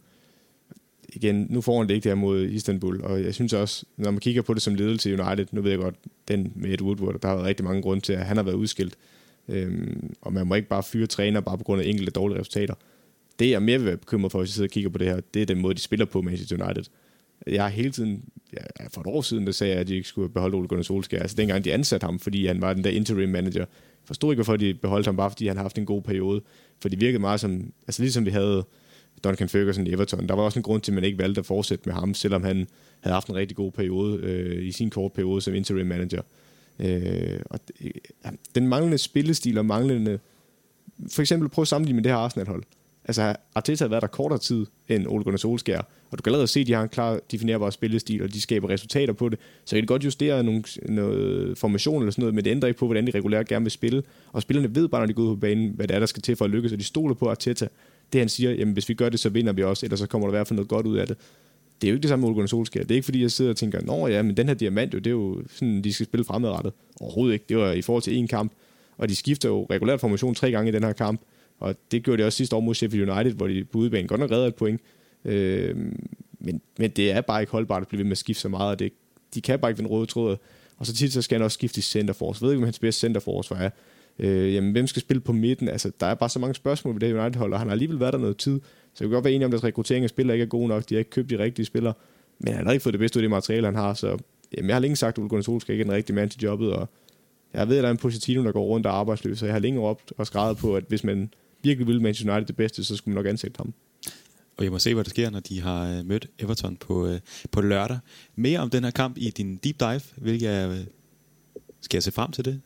igen, nu får han det ikke der mod Istanbul, og jeg synes også, når man kigger på det som ledelse i United, nu ved jeg godt, den med Ed Woodward, der har været rigtig mange grunde til, at han har været udskilt, Øhm, og man må ikke bare fyre træner bare på grund af enkelte dårlige resultater. Det jeg mere vil være bekymret for, hvis jeg sidder og kigger på det her, det er den måde, de spiller på Manchester United. Jeg har hele tiden, ja, for et år siden, der sagde jeg, at de ikke skulle beholde Ole Gunnar Solskjaer. Altså dengang de ansatte ham, fordi han var den der interim manager. Forstod ikke, hvorfor de beholdt ham, bare fordi han har haft en god periode. For det virkede meget som, altså ligesom vi havde Duncan Ferguson i Everton. Der var også en grund til, at man ikke valgte at fortsætte med ham, selvom han havde haft en rigtig god periode øh, i sin kort periode som interim manager. Øh, og ja, den manglende spillestil og manglende... For eksempel prøv at sammenligne med det her Arsenal-hold. Altså, Arteta har været der kortere tid end Ole Gunnar Solskjaer, og du kan allerede se, at de har en klar definerbar spillestil, og de skaber resultater på det. Så kan de godt justere nogle, noget formation eller sådan noget, men det ændrer ikke på, hvordan de regulært gerne vil spille. Og spillerne ved bare, når de går ud på banen, hvad det er, der skal til for at lykkes, og de stoler på Arteta. Det han siger, jamen hvis vi gør det, så vinder vi også, eller så kommer der i hvert fald noget godt ud af det. Det er jo ikke det samme med Ole Gunnar Solskjaer. Det er ikke fordi, jeg sidder og tænker, nå ja, men den her diamant, jo, det er jo sådan, de skal spille fremadrettet. Overhovedet ikke. Det var i forhold til én kamp, og de skifter jo regulært formation tre gange i den her kamp. Og det gjorde de også sidste år mod Sheffield United, hvor de på udebane godt nok redder et point. Øh, men, men det er bare ikke holdbart at blive ved med at skifte så meget, og det, de kan bare ikke den røde tråd. Og så tit så skal han også skifte i centerforce. Jeg ved ikke, om hans bedste centerforsvar er. Øh, jamen, hvem skal spille på midten? Altså, der er bare så mange spørgsmål ved det United-hold, og han har alligevel været der noget tid. Så jeg kan godt være enig om, at deres rekruttering af spillere ikke er god nok. De har ikke købt de rigtige spillere. Men han har ikke fået det bedste ud af det materiale, han har. Så jamen, jeg har længe sagt, at Ole Gunnar Solskjaer ikke er den rigtige mand til jobbet. Og jeg ved, at der er en Pochettino, der går rundt og er arbejdsløs. Så jeg har længe råbt og skrevet på, at hvis man virkelig vil Manchester United det bedste, så skulle man nok ansætte ham. Og jeg må se, hvad der sker, når de har øh, mødt Everton på, øh, på lørdag. Mere om den her kamp i din deep dive, hvilket jeg, øh, skal jeg se frem til det?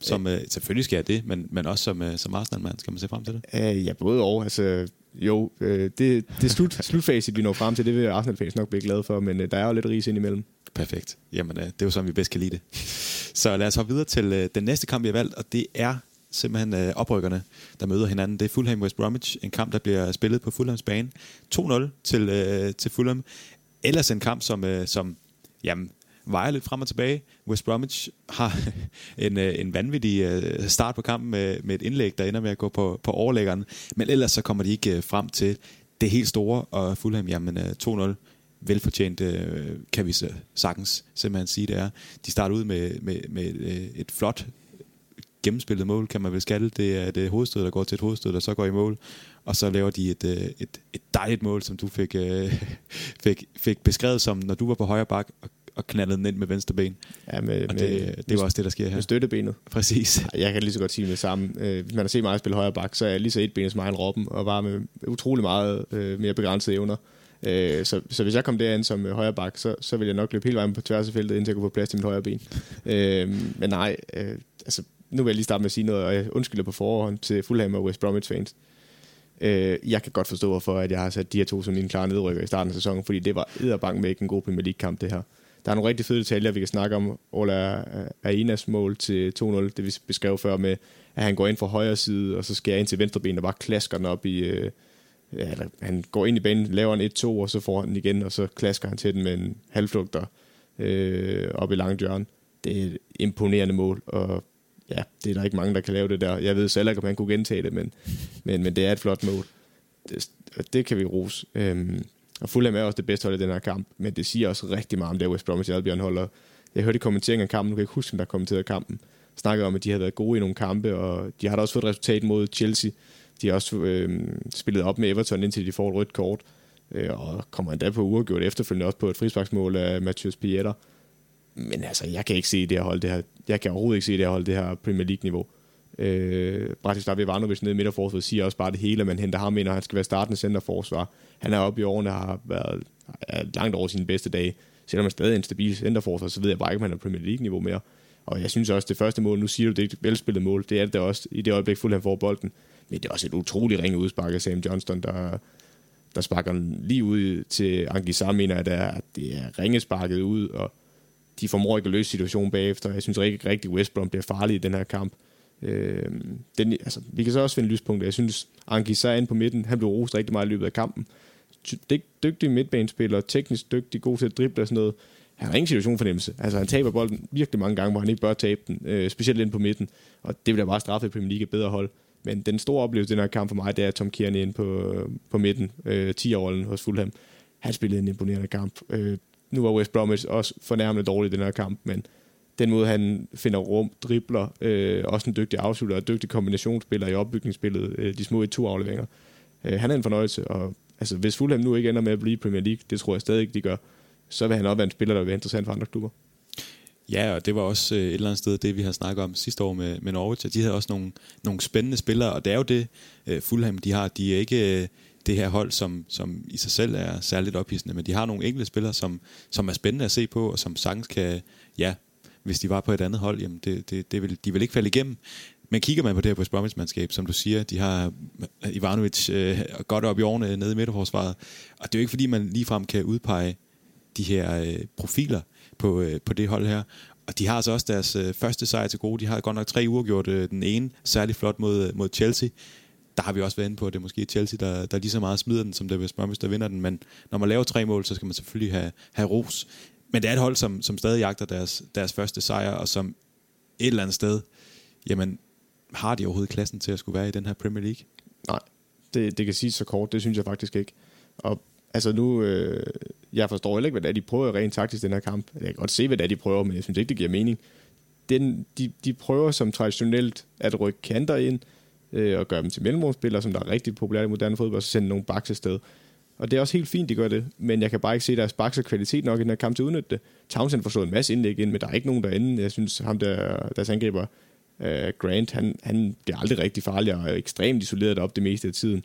Som, øh, selvfølgelig skal jeg det, men, men også som, øh, som Arsenal-mand skal man se frem til det? Uh, ja, både og. Altså, jo, øh, det, det slut, *laughs* slutfase, vi når frem til, det vil Arsenal-fans nok blive glade for, men øh, der er jo lidt ris ind imellem. Perfekt. Jamen, øh, det er jo sådan, vi bedst kan lide det. *laughs* Så lad os hoppe videre til øh, den næste kamp, vi har valgt, og det er simpelthen øh, oprykkerne, der møder hinanden. Det er Fulham West Bromwich, en kamp, der bliver spillet på Fulhams bane. 2-0 til, øh, til Fulham. Ellers en kamp, som, øh, som jamen, vejer lidt frem og tilbage. West Bromwich har *laughs* en, øh, en vanvittig øh, start på kampen med, med et indlæg, der ender med at gå på, på overlæggeren. Men ellers så kommer de ikke øh, frem til det helt store, og Fulham, jamen øh, 2-0 velfortjent, øh, kan vi sagtens simpelthen sige, det er. De starter ud med, med, med øh, et flot gennemspillet mål, kan man vel kalde det. er et hovedstød, der går til et hovedstød, der så går i mål. Og så laver de et, et, et dejligt mål, som du fik, *laughs* fik, fik beskrevet som, når du var på højre bak og og knaldede den ind med venstre ben. Ja, med, og det, med, det var også det, der sker her. Med støttebenet. Præcis. Jeg kan lige så godt sige det samme. Øh, hvis man har set mig spille højre bak, så er jeg lige så et benet som egen Robben, og var med utrolig meget øh, mere begrænsede evner. Øh, så, så hvis jeg kom derind som øh, højre bak, så, så ville jeg nok løbe hele vejen på tværs af feltet, indtil jeg kunne få plads til mit højre ben. øh, men nej, øh, altså, nu vil jeg lige starte med at sige noget, og jeg undskylder på forhånd til Fulham og West Bromwich fans. Øh, jeg kan godt forstå, hvorfor at jeg har sat de her to som en klare nedrykker i starten af sæsonen, fordi det var edderbank med ikke en god Premier League-kamp, det her. Der er nogle rigtig fede detaljer, vi kan snakke om. Ola Arenas mål til 2-0, det vi beskrev før med, at han går ind fra højre side, og så skærer ind til venstre ben, og bare klasker den op i... Øh, ja, han går ind i banen, laver en 1-2, og så får han den igen, og så klasker han til den med en halvflugter øh, op i langt hjørne. Det er et imponerende mål, og ja, det er der ikke mange, der kan lave det der. Jeg ved selv ikke, om han kunne gentage det, men, men, men det er et flot mål. Det, det kan vi rose. Øhm, og Fulham er også det bedste hold i den her kamp, men det siger også rigtig meget om det West Bromwich Albion holder. Jeg hørte i kommenteringen af kampen, nu kan jeg ikke huske, der kommenterede kampen, snakkede om, at de havde været gode i nogle kampe, og de har da også fået et resultat mod Chelsea. De har også øh, spillet op med Everton, indtil de får et rødt kort, øh, og kommer endda på uafgjort efterfølgende også på et frisparksmål af Mathias Pieter. Men altså, jeg kan ikke se det her hold, det her, jeg kan overhovedet ikke se det her hold, det her Premier League-niveau. Øh, Bratislav Ivanovic nede i midterforsvaret siger også bare det hele, at man henter ham ind, og han skal være startende centerforsvar. Han er oppe i årene har været er langt over sine bedste dage. Selvom han stadig er en stabil centerforsvar, så ved jeg bare ikke, om han er Premier League-niveau mere. Og jeg synes også, det første mål, nu siger du, det er et velspillet mål, det er det også i det øjeblik, fuld han får bolden. Men det er også et utroligt ringe udspark af Sam Johnston, der, der sparker lige ud til Anguissa, mener jeg, at det er ringesparket ud, og de formår ikke at løse situationen bagefter. Jeg synes ikke rigtig, West Brom bliver farlig i den her kamp. Øh, den, altså, vi kan så også finde lyspunkter. Jeg synes, Anki så inde på midten. Han blev rost rigtig meget i løbet af kampen. Dygtig midtbanespiller, teknisk dygtig, god til at drible og sådan noget. Han har ingen situationfornemmelse. Altså, han taber bolden virkelig mange gange, hvor han ikke bør tabe den, øh, specielt ind på midten. Og det vil jeg bare straffe i Premier League bedre hold. Men den store oplevelse i den her kamp for mig, det er Tom Kearney ind på, på midten, øh, 10-årrollen hos Fulham. Han spillede en imponerende kamp. Øh, nu var West Bromwich også fornærmende dårlig i den her kamp, men den måde, han finder rum, dribler, øh, også en dygtig afslutter og dygtig kombinationsspiller i opbygningsspillet, øh, de små 1-2 afleveringer. Øh, han er en fornøjelse, og altså, hvis Fulham nu ikke ender med at blive Premier League, det tror jeg stadig ikke, de gør, så vil han også være en spiller, der vil være interessant for andre klubber. Ja, og det var også øh, et eller andet sted det, vi har snakket om sidste år med, med Norwich, at de havde også nogle, nogle spændende spillere, og det er jo det, øh, Fulham de har. De er ikke øh, det her hold, som, som i sig selv er særligt ophidsende, men de har nogle enkelte spillere, som, som er spændende at se på, og som sagtens kan, ja, hvis de var på et andet hold, jamen det, det, det vil, de vil ikke falde igennem. Men kigger man på det her på mandskab som du siger, de har Ivanovic øh, godt op i årene nede i midterforsvaret, og det er jo ikke fordi, man ligefrem kan udpege de her øh, profiler på, øh, på det hold her. Og de har altså også deres øh, første sejr til gode. De har godt nok tre uger gjort øh, den ene særlig flot mod, mod Chelsea. Der har vi også været inde på, at det er måske Chelsea, der, der lige så meget smider den, som det er West Bromwich, der vinder den. Men når man laver tre mål, så skal man selvfølgelig have, have ros. Men det er et hold, som, som stadig jagter deres, deres første sejr, og som et eller andet sted, jamen, har de overhovedet klassen til at skulle være i den her Premier League? Nej, det, det kan sige så kort, det synes jeg faktisk ikke. Og altså nu, øh, jeg forstår heller ikke, hvad det er, de prøver rent taktisk den her kamp. Jeg kan godt se, hvad det er, de prøver, men jeg synes ikke, det giver mening. Den, de, de prøver som traditionelt at rykke kanter ind, øh, og gøre dem til mellemrumspillere, som der er rigtig populært i moderne fodbold, og så sende nogle baks afsted. Og det er også helt fint, de gør det, men jeg kan bare ikke se deres baks kvalitet nok i den her kamp til at udnytte det. Townsend får slået en masse indlæg ind, men der er ikke nogen derinde. Jeg synes, ham der, deres angriber, øh, Grant, han, han bliver aldrig rigtig farlig og er ekstremt isoleret op det meste af tiden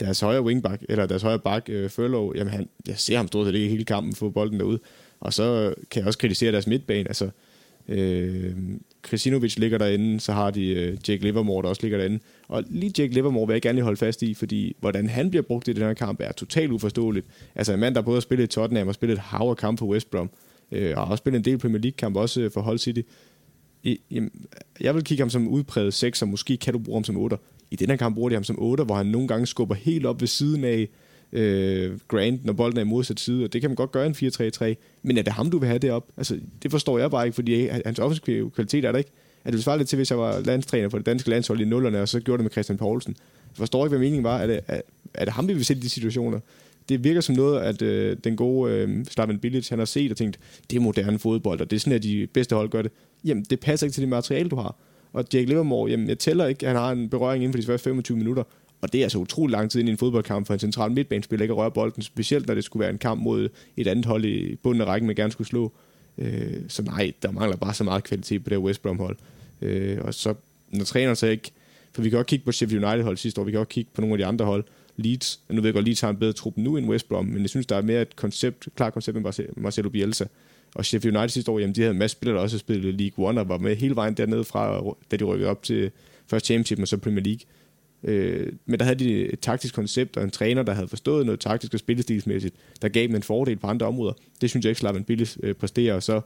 deres højre wingback, eller deres højre bak, øh, Furlow, jamen han, jeg ser ham stort set ikke hele kampen få bolden derude. Og så kan jeg også kritisere deres midtbane. Altså, øh, Kristinovic ligger derinde, så har de øh, Jake Livermore, der også ligger derinde. Og lige Jake Livermore vil jeg gerne lige holde fast i, fordi hvordan han bliver brugt i den her kamp er totalt uforståeligt. Altså en mand, der både har spillet i Tottenham og spillet et hav af kamp for West Brom, øh, og har også spillet en del Premier League-kamp også øh, for Hull City. I, jamen, jeg vil kigge ham som udpræget 6, og måske kan du bruge ham som 8. I den her kamp bruger de ham som 8, hvor han nogle gange skubber helt op ved siden af øh, Grant, når bolden er i modsat side, og det kan man godt gøre en 4-3-3, men er det ham, du vil have det? Altså, det forstår jeg bare ikke, fordi hans offensive kvalitet er der ikke. At det svare lidt til, hvis jeg var landstræner for det danske landshold i nullerne, og så gjorde det med Christian Poulsen? Jeg forstår ikke, hvad meningen var. Er det, er, er det ham, vi vil sætte i de situationer? Det virker som noget, at øh, den gode øh, Slaven Bilic, han har set og tænkt, det er moderne fodbold, og det er sådan, at de bedste hold gør det. Jamen, det passer ikke til det materiale, du har. Og Jake Livermore, jamen jeg tæller ikke, han har en berøring inden for de første 25 minutter. Og det er altså utrolig lang tid ind i en fodboldkamp for en central midtbanespiller ikke at røre bolden, specielt når det skulle være en kamp mod et andet hold i bunden af rækken, man gerne skulle slå. Øh, så nej, der mangler bare så meget kvalitet på det West Brom hold. Øh, og så, når træneren så ikke, for vi kan også kigge på Sheffield United hold sidste år, vi kan også kigge på nogle af de andre hold, Leeds, nu ved jeg godt, Leeds har en bedre trup nu end West Brom, men jeg synes, der er mere et koncept, klart koncept end Marcelo Bielsa. Og Sheffield United sidste år, jamen, de havde en masse spillere, der også spillede League One, og var med hele vejen dernede fra, da de rykkede op til først Championship, og så Premier League. Øh, men der havde de et taktisk koncept, og en træner, der havde forstået noget taktisk og spillestilsmæssigt, der gav dem en fordel på andre områder. Det synes jeg ikke, Slaven Billis øh, præsterer, og så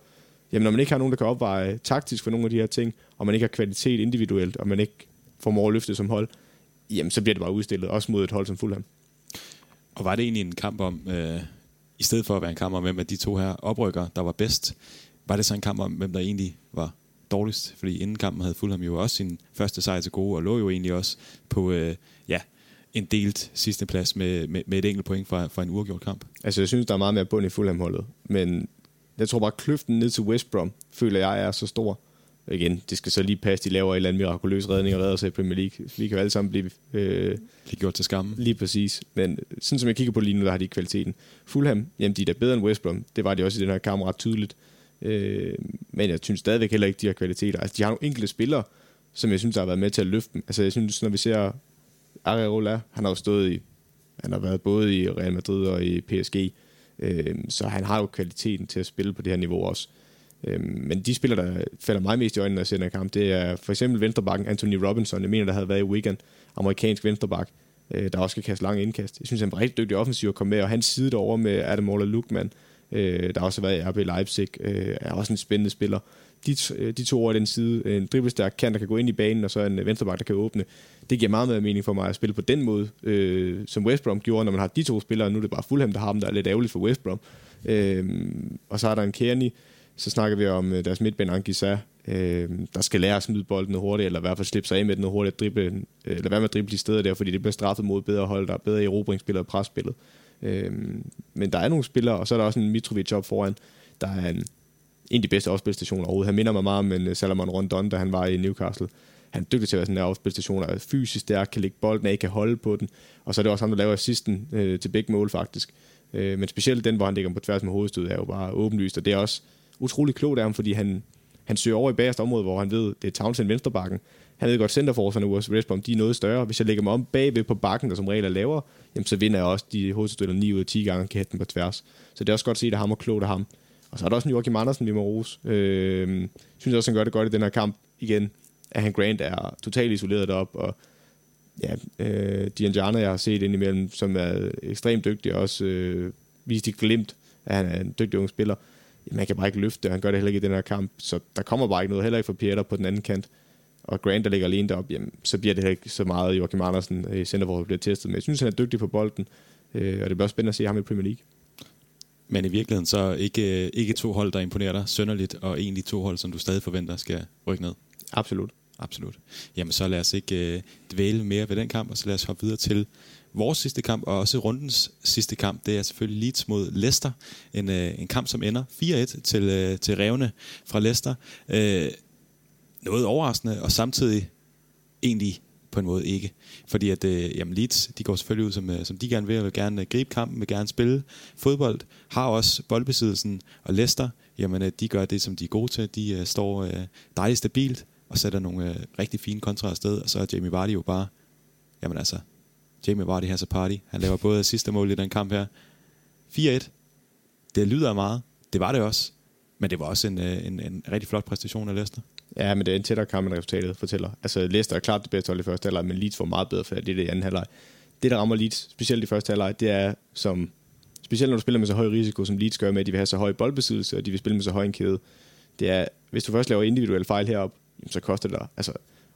jamen, når man ikke har nogen, der kan opveje taktisk for nogle af de her ting, og man ikke har kvalitet individuelt, og man ikke formår at løfte som hold, jamen så bliver det bare udstillet, også mod et hold som Fulham. Og var det egentlig en kamp om, øh, i stedet for at være en kamp om, hvem af de to her oprykker, der var bedst, var det så en kamp om, hvem der egentlig var dårligst? Fordi inden kampen havde Fulham jo også sin første sejr til gode, og lå jo egentlig også på øh, ja, en delt sidste plads med, med, med et enkelt point fra, fra en uafgjort kamp. Altså jeg synes, der er meget mere bund i Fulham-holdet, men jeg tror bare, at kløften ned til West Brom, føler jeg er så stor, igen, det skal så lige passe, de laver en eller anden mirakuløs redning og redder sig i Premier League. Vi kan jo alle sammen blive... Øh, blive gjort til skamme. Lige præcis. Men sådan som jeg kigger på lige nu, der har de kvaliteten. Fulham, jamen de er da bedre end West Brom. Det var de også i den her kamp ret tydeligt. Øh, men jeg synes stadigvæk heller ikke, de har kvaliteter. Altså, de har nogle enkelte spillere, som jeg synes har været med til at løfte dem. Altså, jeg synes, når vi ser Areola, han har jo stået i, han har været både i Real Madrid og i PSG, øh, så han har jo kvaliteten til at spille på det her niveau også. Øh, men de spillere, der falder mig mest i øjnene, når jeg ser den kamp, det er for eksempel venstrebakken Anthony Robinson. Jeg mener, der havde været i Wigan, amerikansk venstreback, øh, der også kan kaste lange indkast. Jeg synes, han er rigtig dygtig offensiv at komme med, og han side derover med Adam Ola Lukman, øh, der også været i RB Leipzig, øh, er også en spændende spiller. De, øh, de to over den side, en dribbelstærk kan, der kan gå ind i banen, og så en øh, venstreback, der kan åbne. Det giver meget mere mening for mig at spille på den måde, øh, som West Brom gjorde, når man har de to spillere. Nu er det bare Fulham, der har dem, der er lidt ærgerligt for West Brom. Øh, og så er der en Kearney, så snakker vi om øh, deres midtbane Angisa, øh, der skal lære at smide bolden noget hurtigt, eller i hvert fald slippe sig af med den noget hurtigt, drible, øh, eller være med at drible de steder der, fordi det bliver straffet mod bedre hold, der er bedre erobringsspillere og presspillet. Øh, Øhm, men der er nogle spillere, og så er der også en Mitrovic op foran, der er en, en af de bedste afspilstationer overhovedet. Han minder mig meget om en øh, Salomon Rondon, da han var i Newcastle. Han er dygtig til at være sådan en afspilstation, er fysisk stærk, kan lægge bolden af, kan holde på den. Og så er det også ham, der laver assisten øh, til begge mål, faktisk. Øh, men specielt den, hvor han ligger på tværs med hovedstød, er jo bare åbenlyst. Og det er også utrolig klogt af ham, fordi han, han søger over i bagerste område, hvor han ved, det er Townsend venstrebakken. Han ved godt, centerforserne US Westbrom, de er noget større. Hvis jeg lægger mig om bagved på bakken, der som regel er lavere, jamen så vinder jeg også de hovedstøtter 9 ud af 10 gange, kan den på tværs. Så det er også godt at se, at ham og klogt af ham. Og så er der også en Joachim Andersen, vi må rose. Øh, synes også, han gør det godt i den her kamp igen. At han Grant er totalt isoleret op og ja, øh, Dianjana, jeg har set indimellem, som er ekstremt dygtig, og også øh, vist i glimt, at han er en dygtig ung spiller. Man kan bare ikke løfte og han gør det heller ikke i den her kamp, så der kommer bare ikke noget, heller ikke fra Pieter på den anden kant. Og Grant, der ligger alene deroppe, jamen, så bliver det ikke så meget Joachim Andersen i centerforholdet bliver testet. Men jeg synes, han er dygtig på bolden, øh, og det bliver også spændende at se ham i Premier League. Men i virkeligheden så ikke, ikke to hold, der imponerer dig sønderligt, og egentlig to hold, som du stadig forventer skal rykke ned. Absolut. Absolut. Jamen så lad os ikke øh, dvæle mere ved den kamp, og så lad os hoppe videre til vores sidste kamp, og også rundens sidste kamp. Det er selvfølgelig Leeds mod Leicester. En, øh, en kamp, som ender 4-1 til, øh, til revne fra Leicester. Øh, noget overraskende, og samtidig egentlig på en måde ikke. Fordi at øh, jamen Leeds, de går selvfølgelig ud, som, øh, som de gerne vil, og vil gerne øh, gribe kampen, vil gerne spille fodbold, har også boldbesiddelsen, og Leicester, jamen øh, de gør det, som de er gode til. De øh, står øh, dejligt stabilt, og sætter nogle øh, rigtig fine kontra afsted, og så er Jamie Vardy jo bare, jamen altså, Jamie Vardy has a party. Han laver både sidste mål i den kamp her. 4-1. Det lyder meget. Det var det også. Men det var også en, øh, en, en rigtig flot præstation af Leicester. Ja, men det er en tættere kamp, end resultatet fortæller. Altså, Leicester er klart det bedste hold i første halvleg, men Leeds får meget bedre færd i det i anden halvleg. Det, der rammer Leeds, specielt i første halvleg, det er, som, specielt når du spiller med så høj risiko, som Leeds gør med, at de vil have så høj boldbesiddelse, og de vil spille med så høj en kæde, det er, hvis du først laver individuelle fejl herop, så koster det dig. Altså,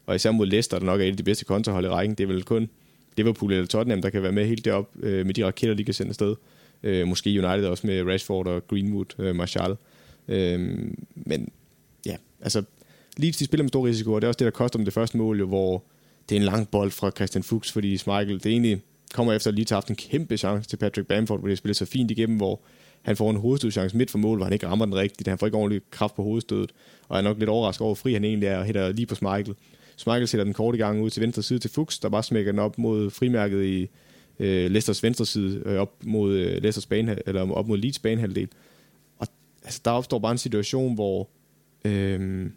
og især mod Leicester, der nok er et af de bedste kontrahold i rækken, det er vel kun Liverpool eller Tottenham, der kan være med helt derop øh, med de raketter, de kan sende afsted. Øh, måske United også med Rashford og Greenwood, øh, Martial. Øh, men ja, altså Leeds de spiller med stor risiko, og det er også det, der koster dem det første mål, jo, hvor det er en lang bold fra Christian Fuchs, fordi Michael, det egentlig kommer efter at Leeds har haft en kæmpe chance til Patrick Bamford, hvor det spiller så fint igennem, hvor han får en hovedstødchance midt for mål, hvor han ikke rammer den rigtigt. Han får ikke ordentlig kraft på hovedstødet, og er nok lidt overrasket over, fri han egentlig er, og hætter lige på Michael. Michael sætter den korte gang ud til venstre side til Fuchs, der bare smækker den op mod frimærket i øh, Leicesters venstre side, øh, op mod øh, Leicesters bane, eller op mod Leeds banehalvdel. Og altså, der opstår bare en situation, hvor øh,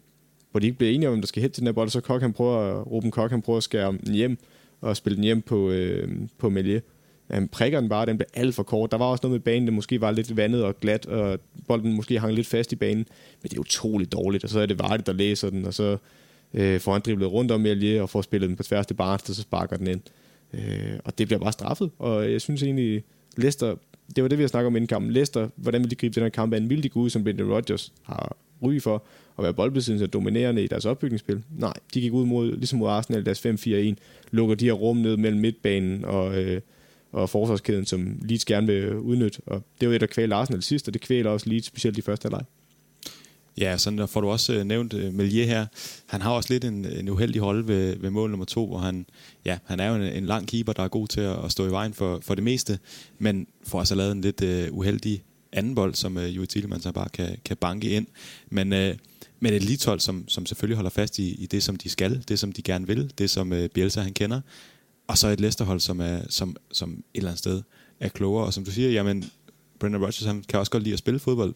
hvor de ikke bliver enige om, hvem der skal hætte til den her bold, så Kok, han prøver, Ruben Kok, han prøver at skære den hjem, og spille den hjem på, øh, på Melier. Øhm, han prikker den bare, den blev alt for kort. Der var også noget med banen, der måske var lidt vandet og glat, og bolden måske hang lidt fast i banen. Men det er utroligt dårligt, og så er det Vardy, der læser den, og så øh, får han driblet rundt om Melier, og får spillet den på tværs til Barnes, og så sparker den ind. Øh, og det bliver bare straffet, og jeg synes egentlig, Leicester, det var det, vi har snakket om inden kampen. Leicester, hvordan vil de gribe den her kamp an? Vil de gå ud, som Brendan Rodgers har ry for, at være boldbesiddende og dominerende i deres opbygningsspil. Nej, de gik ud mod, ligesom mod Arsenal, deres 5-4-1, lukker de her rum ned mellem midtbanen og, øh, og forsvarskæden, som Leeds gerne vil udnytte. Og det var det, der kvæler Arsenal sidst, og det kvæler også Leeds, specielt i første halvleg. Ja, sådan der får du også øh, nævnt øh, Melier her. Han har også lidt en, en uheldig hold ved, ved mål nummer to, hvor han, ja, han er jo en, en lang keeper, der er god til at, at stå i vejen for, for det meste, men får altså lavet en lidt uh, uheldig anden bold, som øh, uh, Juri Tillemann så bare kan, kan banke ind. Men, uh, men et elithold, som, som selvfølgelig holder fast i, i det, som de skal, det, som de gerne vil, det, som øh, Bielsa han kender. Og så et Leicester-hold, som, er, som, som et eller andet sted er klogere. Og som du siger, jamen, Brendan Rodgers han kan også godt lide at spille fodbold,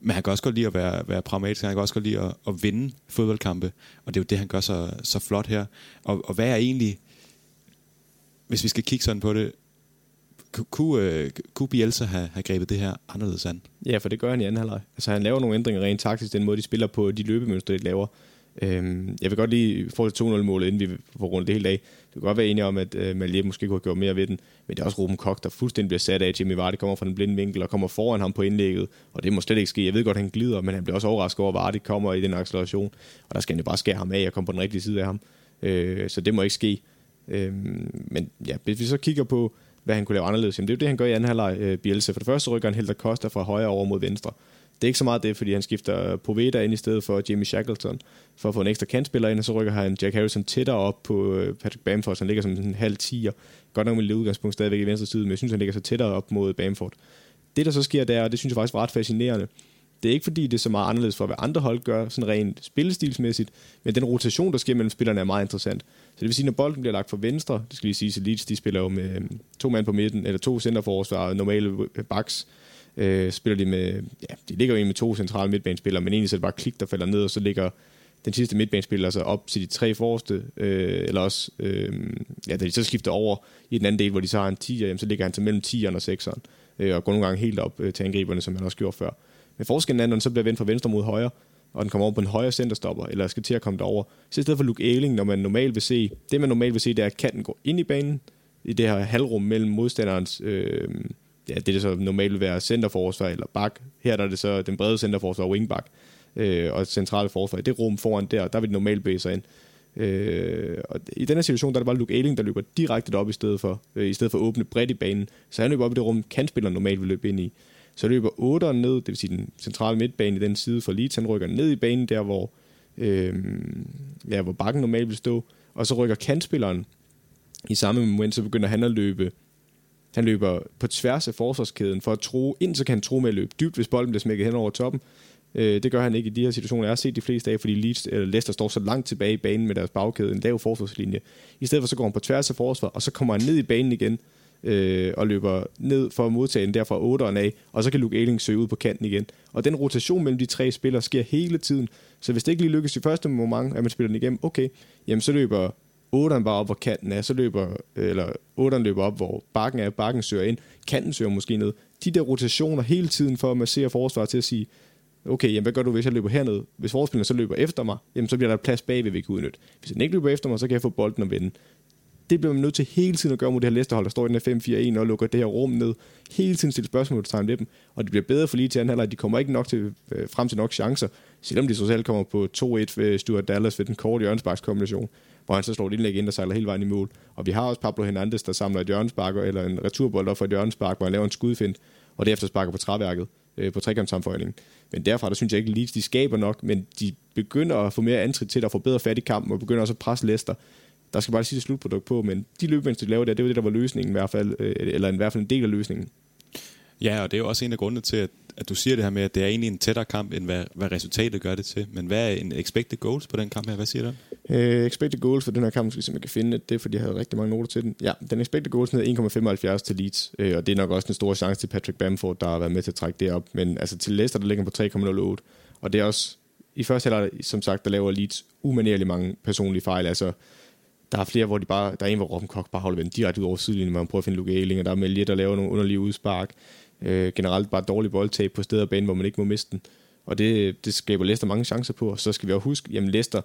men han kan også godt lide at være, være pragmatisk, han kan også godt lide at, at vinde fodboldkampe, og det er jo det, han gør så, så flot her. Og, og hvad er egentlig, hvis vi skal kigge sådan på det, kunne, uh, øh, kunne Bielsa have, have grebet det her anderledes an? Ja, for det gør han i anden halvleg. Altså han laver nogle ændringer rent taktisk, den måde de spiller på, de løbemønstre, de laver. Øhm, jeg vil godt lige få til 2-0-målet, inden vi får rundt det hele dag. Det kan godt være enige om, at uh, Malier måske kunne have gjort mere ved den, men det er også Ruben Kok, der fuldstændig bliver sat af. Jimmy Vardy kommer fra den blinde vinkel og kommer foran ham på indlægget, og det må slet ikke ske. Jeg ved godt, at han glider, men han bliver også overrasket over, at Vardy kommer i den acceleration, og der skal han jo bare skære ham af og komme på den rigtige side af ham. Øh, så det må ikke ske. Øh, men ja, hvis vi så kigger på, hvad han kunne lave anderledes. Jamen, det er jo det, han gør i anden halvleg, øh, Bielsa. For det første rykker han Helder Costa fra højre over mod venstre. Det er ikke så meget det, fordi han skifter Poveda ind i stedet for Jamie Shackleton, for at få en ekstra kantspiller ind, og så rykker han Jack Harrison tættere op på øh, Patrick Bamford, så han ligger som en halv tiger. Godt nok med lidt udgangspunkt stadigvæk i venstre side, men jeg synes, han ligger så tættere op mod Bamford. Det, der så sker der, og det synes jeg faktisk var ret fascinerende, det er ikke fordi, det er så meget anderledes for, hvad andre hold gør, sådan rent spillestilsmæssigt, men den rotation, der sker mellem spillerne, er meget interessant. Så det vil sige, når bolden bliver lagt fra venstre, det skal lige sige, at Leeds, de spiller jo med øh, to mand på midten, eller to centerforsvar og normale backs, øh, spiller de med, ja, de ligger jo med to centrale midtbanespillere, men egentlig så er det bare klik, der falder ned, og så ligger den sidste midtbanespiller altså op til de tre forreste, øh, eller også, øh, ja, da de så skifter over i den anden del, hvor de så har en 10'er, så ligger han til mellem 10'eren og 6'eren, øh, og går nogle gange helt op øh, til angriberne, som han også gjorde før. Men forskellen er, når den så bliver vendt fra venstre mod højre, og den kommer over på en højre centerstopper, eller skal til at komme derover. Så i stedet for Luke Ayling, når man normalt vil se, det man normalt vil se, det er, at kanten går ind i banen, i det her halvrum mellem modstanderens, øh, ja, det er så normalt vil være centerforsvar eller bak. Her der er det så den brede centerforsvar, wingback, øh, og centrale forsvar. I det rum foran der, der vil det normalt bevæge sig ind. Øh, og i den her situation, der er det bare Luke Ayling, der løber direkte op i stedet for, øh, i stedet for at åbne bredt i banen. Så han løber op i det rum, kantspilleren normalt vil løbe ind i. Så løber 8'eren ned, det vil sige den centrale midtbane i den side for Leeds, han rykker ned i banen der, hvor, øh, ja, hvor bakken normalt vil stå, og så rykker kantspilleren i samme moment, så begynder han at løbe han løber på tværs af forsvarskæden for at tro, ind så kan han tro med at løbe dybt, hvis bolden bliver smækket hen over toppen. Øh, det gør han ikke i de her situationer. Jeg har set de fleste af, fordi Leeds, eller Leicester står så langt tilbage i banen med deres bagkæde, en lav forsvarslinje. I stedet for så går han på tværs af forsvar, og så kommer han ned i banen igen, øh, og løber ned for at modtage den derfra 8'eren af, og så kan Luke Ayling søge ud på kanten igen. Og den rotation mellem de tre spillere sker hele tiden. Så hvis det ikke lige lykkes i første moment, at man spiller den igennem, okay, jamen så løber 8'eren bare op, hvor kanten er, så løber, øh, eller 8'eren løber op, hvor bakken er, bakken søger ind, kanten søger måske ned. De der rotationer hele tiden for at massere forsvaret til at sige, okay, jamen hvad gør du, hvis jeg løber herned? Hvis forspilleren så løber efter mig, jamen så bliver der plads bagved, vi kan udnytte. Hvis han ikke løber efter mig, så kan jeg få bolden og vende det bliver man nødt til hele tiden at gøre mod det her Leicester-hold, der står i den her 5-4-1 og lukker det her rum ned. Hele tiden stille spørgsmålstegn ved dem, og det bliver bedre for lige til anden halvleg. De kommer ikke nok til, øh, frem til nok chancer, selvom de så selv kommer på 2-1 ved Stuart Dallas ved den korte hjørnsbakskombination, hvor han så slår et indlæg ind, der sejler hele vejen i mål. Og vi har også Pablo Hernandez, der samler et hjørnspark, eller en returbold op for et hjørnspark, hvor han laver en skudfind, og derefter sparker på træværket øh, på trekantssamføjningen. Men derfra, der synes jeg ikke, at Leeds de skaber nok, men de begynder at få mere antrit til at få bedre fat i kampen, og begynder også at presse Leicester der skal bare sige slutprodukt på, men de løbemønstre, de laver der, det var det, der var løsningen i hvert fald, øh, eller i hvert fald en del af løsningen. Ja, og det er jo også en af grundene til, at, at du siger det her med, at det er egentlig en tættere kamp, end hvad, hvad resultatet gør det til. Men hvad er en expected goals på den kamp her? Hvad siger du? Uh, expected goals for den her kamp, skal simpelthen kan finde det, fordi jeg havde rigtig mange noter til den. Ja, den expected goals er 1,75 til Leeds, uh, og det er nok også en stor chance til Patrick Bamford, der har været med til at trække det op. Men altså til Leicester, der ligger på 3,08, og det er også i første halvleg, som sagt, der laver Leeds umanerligt mange personlige fejl. Altså, der er flere, hvor de bare, der er en, hvor Robben Koch bare holder vendt direkte ud over sidelinjen, man prøver at finde Luke og der er med der laver nogle underlige udspark. Øh, generelt bare dårlig boldtab på steder af banen, hvor man ikke må miste den. Og det, det skaber Leicester mange chancer på, og så skal vi også huske, jamen Leicester,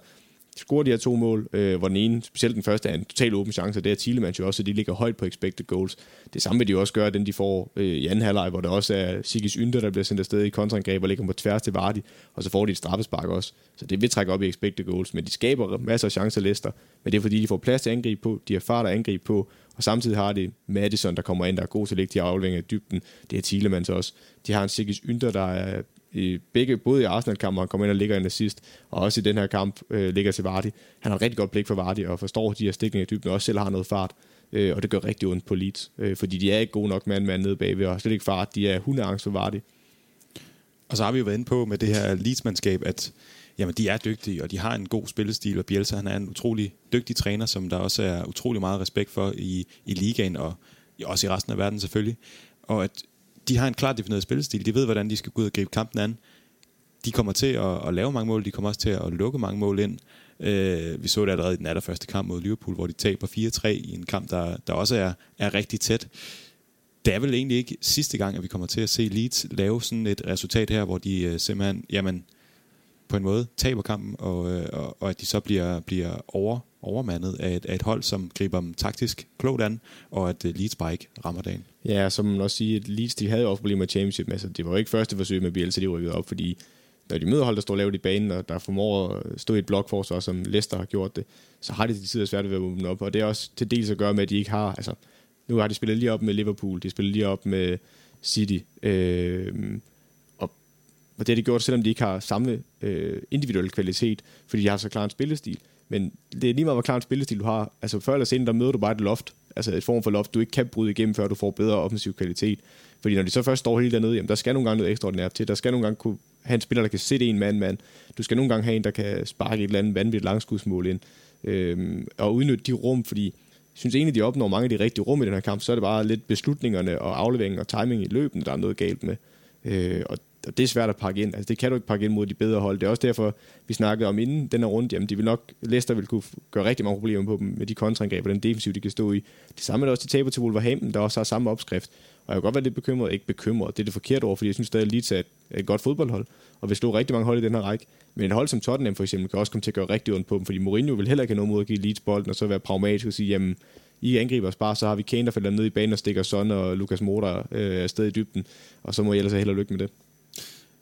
scorer de her to mål, øh, hvor den ene, specielt den første, er en total åben chance, det er Thielemann jo også, så de ligger højt på expected goals. Det samme vil de også gøre, den de får øh, i anden halvleg, hvor der også er Sigis Ynder, der bliver sendt afsted i kontraangreb og ligger på tværs til Vardy, og så får de et straffespark også. Så det vil trække op i expected goals, men de skaber masser af chancer Leicester, men det er fordi, de får plads til angreb på, de har fart at angribe på, og samtidig har de Madison, der kommer ind, der er god til at lægge de afleveringer i dybden. Det er Thielemann også. De har en Sigis Ynder, der er i begge, både i Arsenal-kampen, hvor han kommer ind og ligger en assist, og også i den her kamp øh, ligger til Vardy. Han har et rigtig godt blik for Vardy, og forstår de her stikninger i dybden, og også selv har noget fart, øh, og det gør rigtig ondt på Leeds, øh, fordi de er ikke gode nok mand mand nede bagved, og slet ikke fart, de er hundeangst for Vardy. Og så har vi jo været inde på med det her Leeds-mandskab, at jamen, de er dygtige, og de har en god spillestil, og Bielsa han er en utrolig dygtig træner, som der også er utrolig meget respekt for i, i ligaen, og også i resten af verden selvfølgelig. Og at de har en klart defineret spillestil. De ved, hvordan de skal gå ud og gribe kampen an. De kommer til at, at lave mange mål. De kommer også til at lukke mange mål ind. Øh, vi så det allerede i den allerførste kamp mod Liverpool, hvor de taber 4-3 i en kamp, der, der også er, er rigtig tæt. Det er vel egentlig ikke sidste gang, at vi kommer til at se Leeds lave sådan et resultat her, hvor de øh, simpelthen, jamen, på en måde taber kampen, og, øh, og, og at de så bliver, bliver over, overmandet af et, af et hold, som griber dem taktisk klogt an, og at øh, Leeds bare ikke rammer dagen. Ja, som man også sige, at Leeds de havde jo også problemer med championship. Altså, det var jo ikke første forsøg med Bielsa, de rykkede op, fordi når de møder hold, der står lavt i banen, og der formår at stå i et blokforsvar, som Leicester har gjort det, så har de til tider svært ved at åbne op. Og det er også til dels at gøre med, at de ikke har... Altså, nu har de spillet lige op med Liverpool, de spillet lige op med City. Øh, og, og det har de gjort, selvom de ikke har samme øh, individuel kvalitet, fordi de har så klar en spillestil. Men det er lige meget, hvor klar en spillestil du har. Altså før eller senere, der møder du bare et loft. Altså et form for loft, du ikke kan bryde igennem, før du får bedre offensiv kvalitet. Fordi når de så først står helt dernede, jamen, der skal nogle gange noget ekstraordinært til. Der skal nogle gange kunne have en spiller, der kan sætte en mand-mand. Du skal nogle gange have en, der kan sparke et eller andet vanvittigt langskudsmål ind. Øhm, og udnytte de rum, fordi jeg synes egentlig, de opnår mange af de rigtige rum i den her kamp, så er det bare lidt beslutningerne og afleveringen og timing i løben, der er noget galt med. Øh, og og det er svært at pakke ind. Altså, det kan du ikke pakke ind mod de bedre hold. Det er også derfor, vi snakkede om inden den her runde, jamen de vil nok, Leicester vil kunne gøre rigtig mange problemer på dem med de kontraangreb og den defensiv, de kan stå i. Det samme er det også, de taber til Wolverhampton, der også har samme opskrift. Og jeg kan godt være lidt bekymret, ikke bekymret, det er det forkerte ord, fordi jeg synes stadig, at Leeds er et, et godt fodboldhold, og vil slå rigtig mange hold i den her række. Men et hold som Tottenham for eksempel, kan også komme til at gøre rigtig ondt på dem, fordi Mourinho vil heller ikke have noget mod at give Leeds bolden, og så være pragmatisk og sige, jamen, i angriber os bare, så har vi Kane, der falder ned i banen og stikker Son og Lukas Moura øh, afsted i dybden, og så må jeg ellers have held og lykke med det.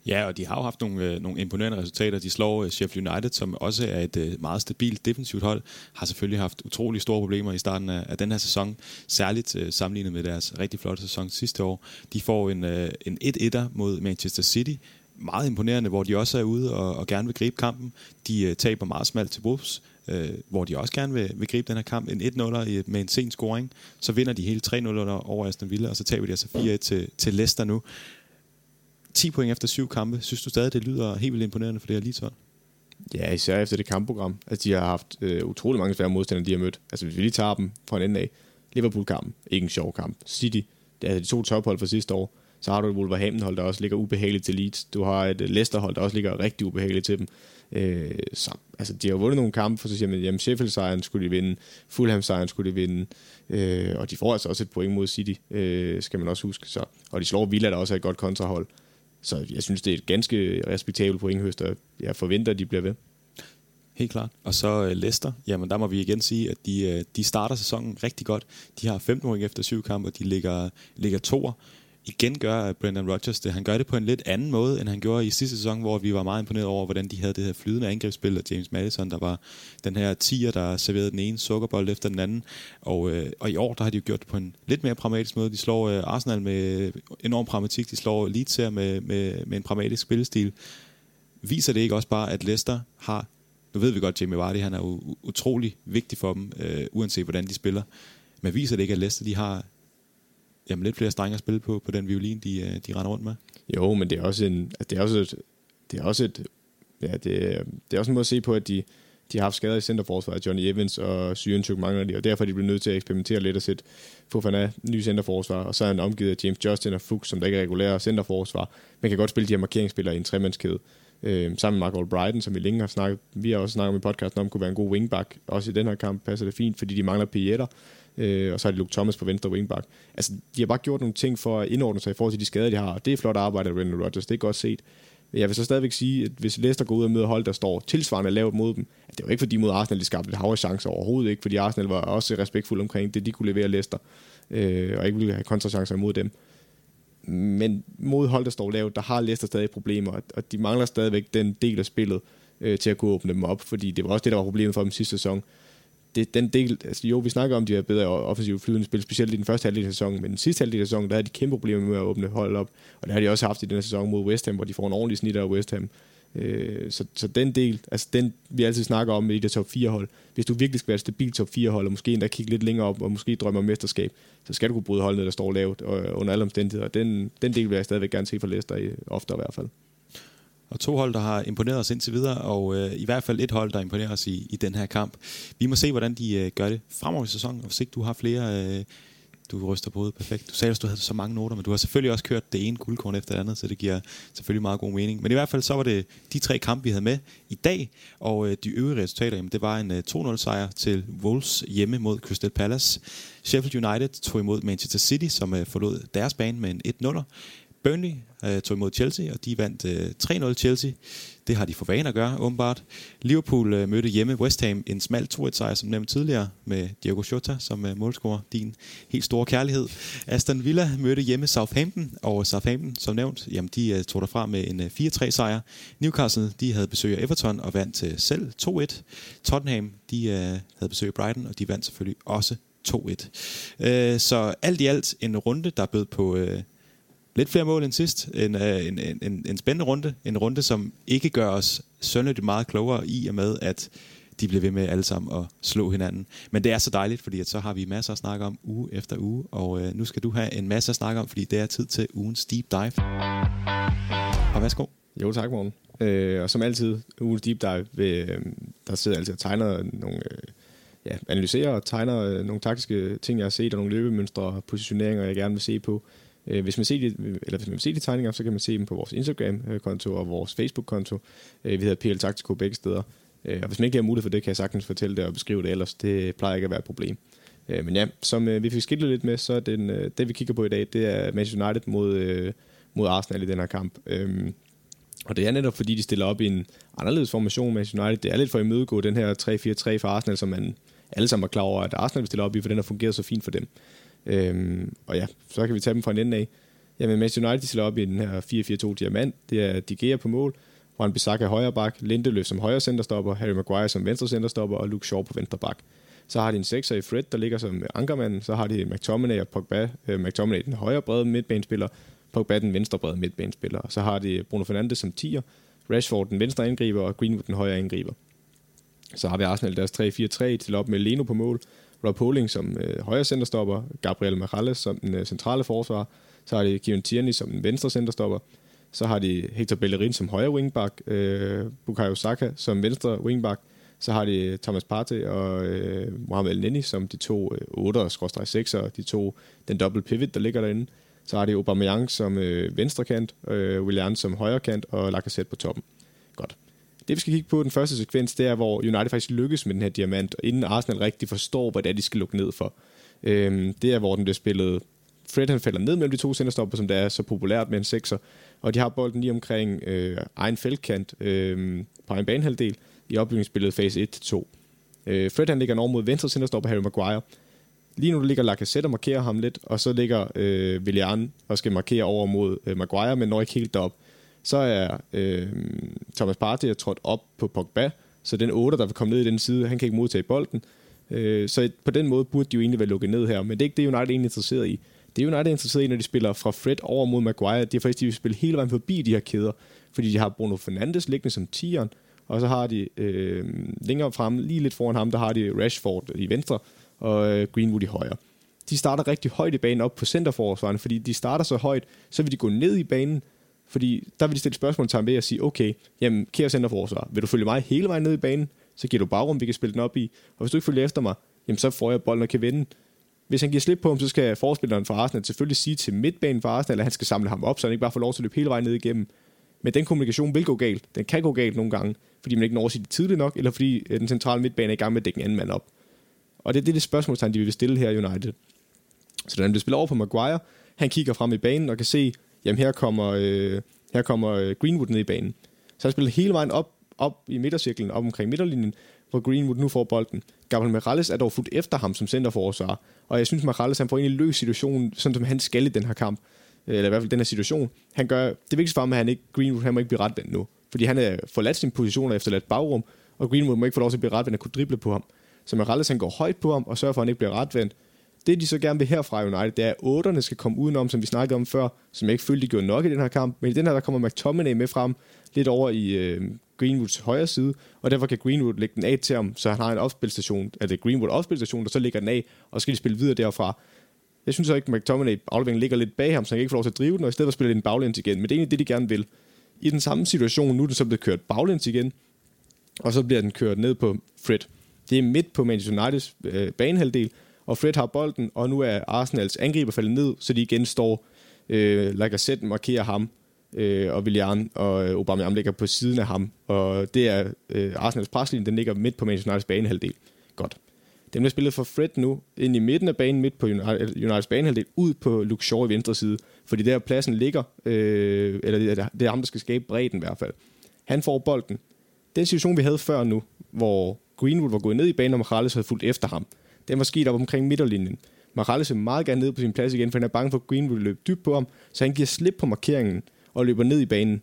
Ja, og de har jo haft nogle, øh, nogle imponerende resultater. De slår øh, Sheffield United, som også er et øh, meget stabilt defensivt hold, har selvfølgelig haft utrolig store problemer i starten af, af den her sæson, særligt øh, sammenlignet med deres rigtig flotte sæson sidste år. De får en, øh, en 1-1'er mod Manchester City, meget imponerende, hvor de også er ude og, og gerne vil gribe kampen. De øh, taber meget smalt til Wolves, øh, hvor de også gerne vil, vil gribe den her kamp. En 1-0 med en sen scoring. Så vinder de hele 3-0 over Aston Villa, og så taber de altså 4-1 til, til Leicester nu. 10 point efter syv kampe. Synes du stadig, det lyder helt vildt imponerende for det her Leeds? Ja, især efter det kampprogram. Altså, de har haft øh, utrolig mange svære modstandere, de har mødt. Altså, hvis vi lige tager dem fra en ende af. Liverpool-kampen, ikke en sjov kamp. City, det er altså de to tophold fra sidste år. Så har du et Wolverhampton-hold, der også ligger ubehageligt til Leeds. Du har et øh, Leicester-hold, der også ligger rigtig ubehageligt til dem. Øh, så, altså, de har vundet nogle kampe, for så siger man, jamen Sheffield-sejren skulle de vinde, Fulham-sejren skulle de vinde, øh, og de får altså også et point mod City, øh, skal man også huske. Så, og de slår Villa, der også er et godt kontrahold. Så jeg synes, det er et ganske respektabelt pointhøst, og jeg forventer, at de bliver ved. Helt klart. Og så øh, Leicester, jamen der må vi igen sige, at de, øh, de starter sæsonen rigtig godt. De har 15 point efter syv kampe, og de ligger, ligger toer igen gør Brendan Rodgers det. Han gør det på en lidt anden måde, end han gjorde i sidste sæson, hvor vi var meget imponeret over, hvordan de havde det her flydende angrebsspil af James Madison, der var den her tiger, der serverede den ene sukkerbold efter den anden. Og, øh, og i år, der har de jo gjort det på en lidt mere pragmatisk måde. De slår øh, Arsenal med enorm pragmatik, de slår Leeds her med, med, med en pragmatisk spillestil. Viser det ikke også bare, at Leicester har nu ved vi godt, at Jamie Vardy han er utrolig vigtig for dem, øh, uanset hvordan de spiller. Men viser det ikke, at Leicester de har jamen, lidt flere strenge at spille på, på den violin, de, øh, de render rundt med. Jo, men det er også en, altså, det er også et, det er også et, ja, det, det er også en måde at se på, at de, de har haft skader i centerforsvaret. Johnny Evans og Syrenchuk mangler de, og derfor er de blevet nødt til at eksperimentere lidt og sætte Fofana ny centerforsvar, og så er han omgivet af James Justin og Fuchs, som der ikke er regulære centerforsvar, Man kan godt spille de her markeringsspillere i en tremandskæde. Øh, sammen med Mark Albrighton, som vi længe har snakket, vi har også snakket om i podcasten om, kunne være en god wingback. Også i den her kamp passer det fint, fordi de mangler Pieter, øh, og så er det Luke Thomas på venstre wingback. Altså, de har bare gjort nogle ting for at indordne sig i forhold til de skader, de har, og det er flot arbejde af Brendan Rodgers, det er godt set. Jeg vil så stadigvæk sige, at hvis Leicester går ud og møder hold, der står tilsvarende lavt mod dem, at det var ikke fordi mod Arsenal, de skabte et hav af chancer overhovedet ikke, fordi Arsenal var også respektfuld omkring det, de kunne levere Leicester, øh, og ikke ville have kontrachancer imod dem. Men mod hold, der står lavt, der har Leicester stadig problemer, og de mangler stadigvæk den del af spillet øh, til at kunne åbne dem op, fordi det var også det, der var problemet for dem sidste sæson det, den del, altså jo, vi snakker om, de har bedre offensivt flydende spil, specielt i den første halvdel af sæsonen, men den sidste halvdel af sæsonen, der er de kæmpe problemer med at åbne hold op, og det har de også haft i den sæson mod West Ham, hvor de får en ordentlig snit af West Ham. Øh, så, så den del, altså den vi altid snakker om med de der top 4 hold, hvis du virkelig skal være et stabilt top 4 hold, og måske endda kigge lidt længere op, og måske drømme om mesterskab, så skal du kunne bryde holdene, der står lavt og, under alle omstændigheder. Den, den del vil jeg stadigvæk gerne se for Leicester, ofte i hvert fald. Og to hold, der har imponeret os indtil videre, og øh, i hvert fald et hold, der imponerer os i, i den her kamp. Vi må se, hvordan de øh, gør det fremover i sæsonen, og hvis ikke du har flere... Øh, du ryster på hovedet perfekt. Du sagde, at du havde så mange noter, men du har selvfølgelig også kørt det ene guldkorn efter det andet, så det giver selvfølgelig meget god mening. Men i hvert fald så var det de tre kampe, vi havde med i dag, og øh, de øvrige resultater, jamen, det var en øh, 2-0 sejr til Wolves hjemme mod Crystal Palace. Sheffield United tog imod Manchester City, som øh, forlod deres bane med en 1-0. Burnley øh, tog imod Chelsea, og de vandt øh, 3-0 Chelsea. Det har de for vane at gøre, åbenbart. Liverpool øh, mødte hjemme West Ham en smal 2-1-sejr, som nævnt tidligere, med Diego Jota som øh, målscorer. Din helt store kærlighed. Aston Villa mødte hjemme Southampton, og Southampton, som nævnt, jamen, de øh, tog derfra med en øh, 4-3-sejr. Newcastle, de havde besøg af Everton og vandt øh, selv 2-1. Tottenham, de øh, havde besøg af Brighton, og de vandt selvfølgelig også 2-1. Øh, så alt i alt en runde, der bød på... Øh, lidt flere mål end sidst. En, øh, en, en, en, spændende runde. En runde, som ikke gør os sønderligt meget klogere i og med, at de bliver ved med alle sammen at slå hinanden. Men det er så dejligt, fordi at så har vi masser at snakke om uge efter uge, og øh, nu skal du have en masse at snakke om, fordi det er tid til ugens deep dive. Og værsgo. Jo, tak, morgen. Øh, og som altid, ugens deep dive, øh, der sidder altid og tegner nogle, øh, ja, analyserer og tegner øh, nogle taktiske ting, jeg har set, og nogle løbemønstre og positioneringer, jeg gerne vil se på. Øh, Øh, hvis man ser de, eller hvis man vil se de tegninger, så kan man se dem på vores Instagram-konto og vores Facebook-konto. Øh, vi hedder PL Taktiko begge steder. Øh, og hvis man ikke har mulighed for det, kan jeg sagtens fortælle det og beskrive det ellers. Det plejer ikke at være et problem. Øh, men ja, som øh, vi fik skiltet lidt med, så er den, øh, det, vi kigger på i dag, det er Manchester United mod, øh, mod Arsenal i den her kamp. Øh, og det er netop fordi, de stiller op i en anderledes formation med United. Det er lidt for at imødegå den her 3-4-3 for Arsenal, som man alle sammen er klar over, at Arsenal vil stille op i, for den har fungeret så fint for dem. Øhm, og ja, så kan vi tage dem fra en ende af. Jamen, Manchester United stiller op i den her 4-4-2 diamant. Det er De Gea på mål, Juan Bissaka højre bak, Lindeløf som højre centerstopper, Harry Maguire som venstre centerstopper og Luke Shaw på venstre bak. Så har de en 6'er i Fred, der ligger som ankermand. Så har de McTominay og Pogba. Øh, McTominay den højre brede midtbanespiller, Pogba den venstre brede midtbanespiller. Og så har de Bruno Fernandes som 10'er, Rashford den venstre angriber og Greenwood den højre angriber. Så har vi Arsenal deres 3-4-3 til op med Leno på mål, Rob Holding som øh, højre centerstopper, Gabriel Marales som den øh, centrale forsvar, så har de Kieran Tierney som den venstre centerstopper, så har de Hector Bellerin som højre wingback, øh, Bukayo Saka som venstre wingback, så har de Thomas Partey og øh, Mohamed El Neni som de to øh, 8'er-6'er, de to, den double pivot, der ligger derinde. Så har de Aubameyang som øh, venstre kant, øh, Willian som højre kant og Lacazette på toppen. Godt. Det vi skal kigge på den første sekvens, det er, hvor United faktisk lykkes med den her diamant, og inden Arsenal rigtig forstår, hvad det er, de skal lukke ned for. Øhm, det er, hvor den bliver spillet Fred han falder ned mellem de to centerstopper, som det er så populært med en sekser, og de har bolden lige omkring øh, egen feltkant øh, på egen banehalvdel i opbygningsspillet fase 1-2. Øh, Fred han ligger over mod venstre centerstopper Harry Maguire. Lige nu ligger Lacazette og markerer ham lidt, og så ligger øh, Willian og skal markere over mod øh, Maguire, men når ikke helt derop. Så er øh, Thomas Partey trådt op på Pogba, så den 8, der vil komme ned i den side, han kan ikke modtage bolden. Øh, så på den måde burde de jo egentlig være lukket ned her, men det er ikke det, United er egentlig interesseret i. Det er United interesseret i, når de spiller fra Fred over mod Maguire. Det er faktisk, de vil spille hele vejen forbi de her kæder, fordi de har Bruno Fernandes liggende som tieren, og så har de øh, længere frem, lige lidt foran ham, der har de Rashford i venstre og øh, Greenwood i højre. De starter rigtig højt i banen op på centerforsvarene, fordi de starter så højt, så vil de gå ned i banen, fordi der vil de stille spørgsmål til ham ved at sige, okay, jamen, kære centerforsvar, vil du følge mig hele vejen ned i banen, så giver du bagrum, vi kan spille den op i, og hvis du ikke følger efter mig, jamen, så får jeg bolden og kan vinde. Hvis han giver slip på ham, så skal forspilleren fra Arsenal selvfølgelig sige til midtbanen for Arsenal, at han skal samle ham op, så han ikke bare får lov til at løbe hele vejen ned igennem. Men den kommunikation vil gå galt. Den kan gå galt nogle gange, fordi man ikke når sig det tidligt nok, eller fordi øh, den centrale midtbane er i gang med at dække en anden mand op. Og det er det, det spørgsmålstegn, de vil stille her i United. Så da han bliver spillet over på Maguire, han kigger frem i banen og kan se, jamen her kommer, øh, her kommer øh, Greenwood ned i banen. Så han spiller hele vejen op, op i midtercirklen, op omkring midterlinjen, hvor Greenwood nu får bolden. Gabriel Morales er dog fuldt efter ham som centerforsvar, og jeg synes, Morales han får egentlig løs situationen, sådan som han skal i den her kamp, øh, eller i hvert fald den her situation. Han gør, det vigtigste for ham er, at han ikke, Greenwood han må ikke blive retvendt nu, fordi han er forladt sin position og efterladt bagrum, og Greenwood må ikke få lov til at blive retvendt og kunne drible på ham. Så Morales han går højt på ham og sørger for, at han ikke bliver retvendt. Det de så gerne vil herfra United, det er, at 8'erne skal komme udenom, som vi snakkede om før, som jeg ikke følte, de gjorde nok i den her kamp. Men i den her, der kommer McTominay med frem, lidt over i øh, Greenwoods højre side, og derfor kan Greenwood lægge den af til ham, så han har en opspilstation, altså Greenwood opspilstation, der så ligger den af, og så skal de spille videre derfra. Jeg synes så ikke, at McTominay afleveringen ligger lidt bag ham, så han ikke få lov til at drive den, og i stedet for spille den baglæns igen. Men det er egentlig det, de gerne vil. I den samme situation, nu er den så blevet kørt baglæns igen, og så bliver den kørt ned på Fred. Det er midt på Manchester Uniteds øh, banehalvdel, og Fred har bolden, og nu er Arsenals angriber faldet ned, så de igen står, øh, Lacazette markerer ham, øh, og Willian og øh, Aubameyang ligger på siden af ham, og det er øh, Arsenals preslinje, den ligger midt på Manchester Uniteds banehalvdel. Godt. Den bliver spillet for Fred nu, ind i midten af banen, midt på Uniteds banehalvdel, ud på Luke Shaw i venstre side, fordi der pladsen ligger, øh, eller det er, det er ham, der skal skabe bredden i hvert fald. Han får bolden. Den situation, vi havde før nu, hvor Greenwood var gået ned i banen, og Morales havde fulgt efter ham, den var sket op omkring midterlinjen. Morales vil meget gerne ned på sin plads igen, for han er bange for, at Greenwood løber dybt på ham, så han giver slip på markeringen og løber ned i banen.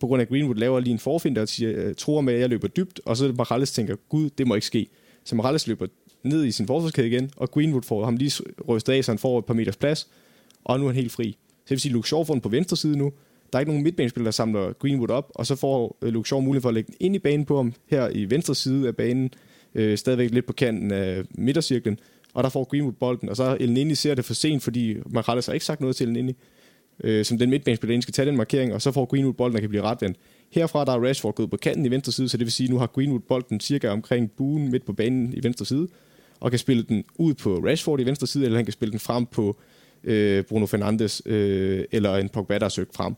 På grund af, at Greenwood laver lige en forfinder og siger, øh, tror med, at jeg løber dybt, og så Morales tænker, gud, det må ikke ske. Så Morales løber ned i sin forsvarskæde igen, og Greenwood får ham lige rystet af, så han får et par meters plads, og nu er han helt fri. Så det vil sige, Luke Shaw får den på venstre side nu. Der er ikke nogen midtbanespiller, der samler Greenwood op, og så får øh, Luke Shaw mulighed for at lægge den ind i banen på ham, her i venstre side af banen, øh, stadigvæk lidt på kanten af midtercirklen, og der får Greenwood bolden, og så Elneny ser det for sent, fordi Morales har ikke sagt noget til Elneny, øh, som den midtbanespiller skal tage den markering, og så får Greenwood bolden, der kan blive retvendt. Herfra der er Rashford gået på kanten i venstre side, så det vil sige, at nu har Greenwood bolden cirka omkring buen midt på banen i venstre side, og kan spille den ud på Rashford i venstre side, eller han kan spille den frem på øh, Bruno Fernandes, øh, eller en Pogba, der er søgt frem.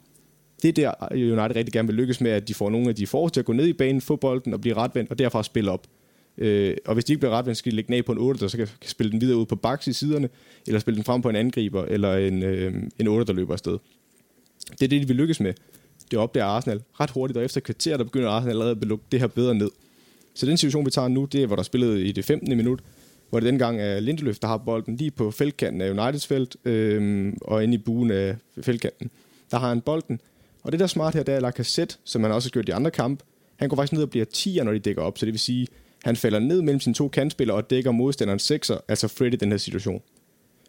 Det er der, øh, United rigtig gerne vil lykkes med, at de får nogle af de forreste til at gå ned i banen, få bolden og blive retvendt, og derfra spille op. Øh, og hvis de ikke bliver ret, skal de lægge den af på en 8, der så kan, kan spille den videre ud på baks i siderne, eller spille den frem på en angriber, eller en, øh, en 8, der løber afsted. Det er det, de vil lykkes med. Det opdager Arsenal ret hurtigt, og efter kvarter, der begynder Arsenal allerede at lukke det her bedre ned. Så den situation, vi tager nu, det er, hvor der er spillet i det 15. minut, hvor det dengang er Lindeløf, der har bolden lige på feltkanten af Uniteds felt, øh, og inde i buen af feltkanten. Der har han bolden, og det der smart her, det er Lacazette, som han også har gjort i andre kampe. Han går faktisk ned og bliver 10'er, når de dækker op, så det vil sige, han falder ned mellem sine to kantspillere og dækker modstanderen sekser, altså Fred i den her situation.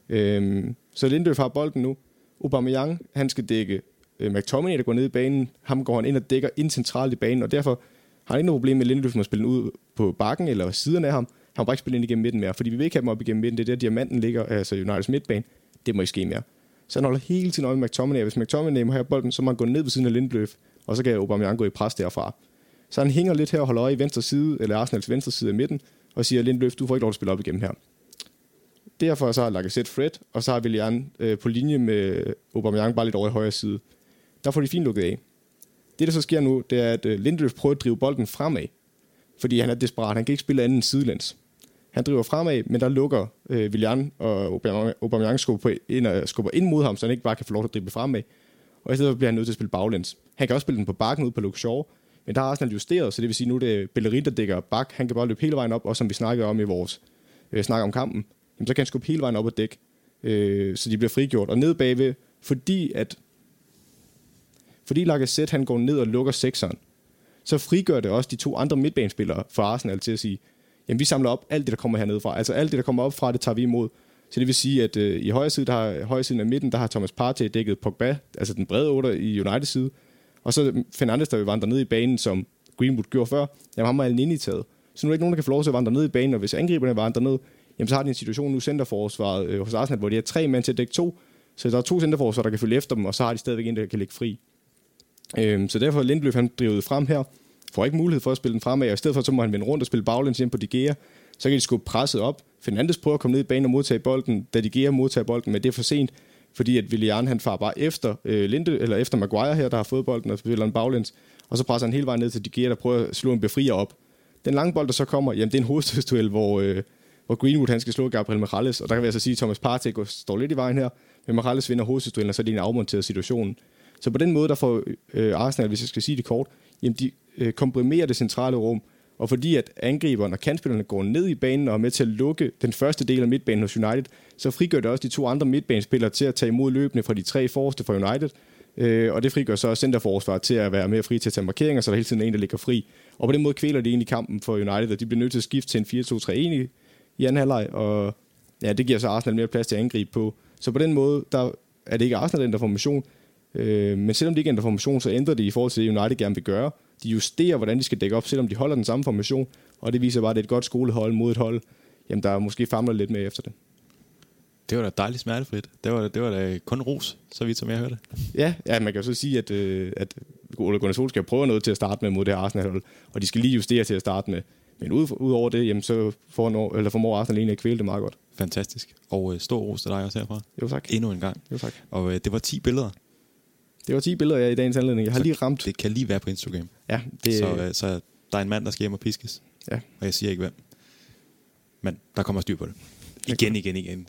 Øhm, så Lindøf har bolden nu. Aubameyang, han skal dække øh, McTominay, der går ned i banen. Ham går han ind og dækker ind centralt i banen, og derfor har han ikke noget problem med Lindeløf med at spille den ud på bakken eller siden af ham. Han må bare ikke spille ind igennem midten mere, fordi vi vil ikke have dem op igennem midten. Det er der, diamanten ligger, altså Uniteds midtbane. Det må ikke ske mere. Så han holder hele tiden øje med McTominay. Hvis McTominay må have bolden, så må han gå ned ved siden af Lindeløf, og så kan Aubameyang gå i pres derfra. Så han hænger lidt her og holder øje i venstre side, eller Arsenals venstre side af midten, og siger, Lindeløf, du får ikke lov at spille op igennem her. Derfor så har Lacazette Fred, og så har Willian øh, på linje med Aubameyang bare lidt over i højre side. Der får de fint lukket af. Det, der så sker nu, det er, at øh, Lindeløf prøver at drive bolden fremad, fordi han er desperat. Han kan ikke spille anden sidelands. Han driver fremad, men der lukker øh, Willian og Aubameyang skubber, ind, og skubber ind mod ham, så han ikke bare kan få lov til at drible fremad. Og i stedet bliver han nødt til at spille baglæns. Han kan også spille den på bakken ud på Luke Shaw, men der har Arsenal justeret, så det vil sige, nu det Bellerin, der dækker bak. Han kan bare løbe hele vejen op, og som vi snakkede om i vores øh, snak om kampen, jamen, så kan han skubbe hele vejen op og dække, øh, så de bliver frigjort. Og ned bagved, fordi at fordi Lacazette han går ned og lukker sekseren, så frigør det også de to andre midtbanespillere for Arsenal til at sige, jamen vi samler op alt det, der kommer hernede fra. Altså alt det, der kommer op fra, det tager vi imod. Så det vil sige, at øh, i højre side, der har, højre siden af midten, der har Thomas Partey dækket Pogba, altså den brede otter i United side. Og så Fernandes, der vil vandre ned i banen, som Greenwood gjorde før, jamen ham er alene i taget. Så nu er der ikke nogen, der kan få lov til at vandre ned i banen, og hvis angriberne vandrer ned, jamen så har de en situation nu centerforsvaret øh, hos Arsenal, hvor de har tre mænd til at dække to. Så der er to centerforsvar, der kan følge efter dem, og så har de stadigvæk en, der kan ligge fri. Øhm, så derfor er Lindeløf, han drivet frem her, får ikke mulighed for at spille den fremad, og i stedet for, så må han vende rundt og spille baglæns ind på De Gea. Så kan de skubbe presset op. Fernandes prøver at komme ned i banen og modtage bolden, da De Gea modtager bolden, men det er for sent, fordi at Willian han far bare efter øh, Linde, eller efter Maguire her, der har fået bolden og spiller en baglæns, og så presser han hele vejen ned til De Gea, der prøver at slå en befrier op. Den lange bold, der så kommer, jamen det er en hovedstødsduel, hvor, øh, hvor Greenwood han skal slå Gabriel Morales, og der kan vi altså sige, at Thomas Partey står lidt i vejen her, men Morales vinder hovedstødsduellen, og så er det en afmonteret situation. Så på den måde, der får øh, Arsenal, hvis jeg skal sige det kort, jamen de øh, komprimerer det centrale rum, og fordi at angriberne og kantspillerne går ned i banen og er med til at lukke den første del af midtbanen hos United, så frigør det også de to andre midtbanespillere til at tage imod løbende fra de tre forreste fra United. Øh, og det frigør så centerforsvaret til at være mere fri til at tage markeringer, så der hele tiden er en, der ligger fri. Og på den måde kvæler de egentlig kampen for United, og de bliver nødt til at skifte til en 4-2-3-1 i, i anden halvleg, og ja, det giver så Arsenal mere plads til at angribe på. Så på den måde, der er det ikke Arsenal, der ændrer formation, øh, men selvom de ikke ændrer formation, så ændrer det i forhold til det, United gerne vil gøre. De justerer, hvordan de skal dække op, selvom de holder den samme formation, og det viser bare, at det er et godt skolehold mod et hold, jamen der måske famler lidt med efter det. Det var da dejligt smertefrit. Det var, det var da kun ros, så vidt som jeg hørte. Ja, ja man kan jo så sige, at, øh, at Ole Gunnar Sol skal prøve noget til at starte med mod det Arsenal-hold, og de skal lige justere til at starte med. Men ud, ud over det, jamen, så får når, eller formår Arsenal egentlig at kvæle det meget godt. Fantastisk. Og øh, stor ros til dig også herfra. Jo tak. Endnu en gang. Jo tak. Og øh, det var 10 billeder. Det var 10 billeder ja, i dagens anledning. Jeg har Så lige ramt. Det kan lige være på Instagram. Ja, det, Så, øh, så der er en mand, der skal hjem og piskes. ja. Og jeg siger ikke hvem. Men der kommer styr på det. Igen, igen, igen.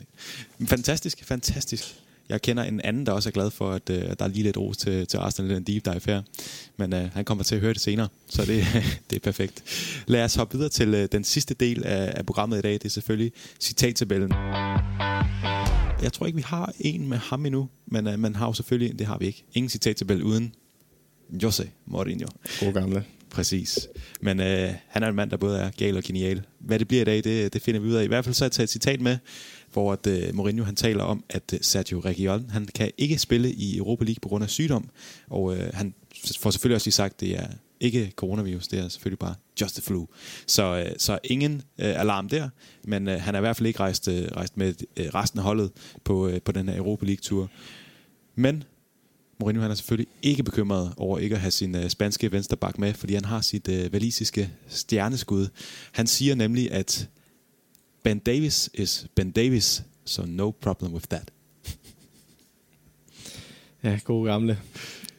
Fantastisk, fantastisk. Jeg kender en anden, der også er glad for, at uh, der er lige lidt ros til, til Arsenal, den deep dive her. Men uh, han kommer til at høre det senere, så det, *laughs* det er perfekt. Lad os hoppe videre til uh, den sidste del af, af programmet i dag. Det er selvfølgelig citattabellen. Jeg tror ikke, vi har en med ham endnu, men uh, man har jo selvfølgelig, det har vi ikke, ingen citattabel uden Jose Mourinho. God gamle. Præcis. Men øh, han er en mand, der både er gal og genial. Hvad det bliver i dag, det, det finder vi ud af. I hvert fald så har jeg taget et citat med, hvor at, øh, Mourinho han taler om, at øh, Sergio Reguilon han kan ikke spille i Europa League på grund af sygdom. Og øh, han får selvfølgelig også lige sagt, at det er ikke coronavirus, det er selvfølgelig bare just the flu. Så, øh, så ingen øh, alarm der, men øh, han er i hvert fald ikke rejst, øh, rejst med øh, resten af holdet på, øh, på den her Europa League-tur. Men Mourinho han er selvfølgelig ikke bekymret over ikke at have sin øh, spanske vensterbak med, fordi han har sit øh, valisiske stjerneskud. Han siger nemlig, at Ben Davis is Ben Davis, so no problem with that. Ja, gode gamle.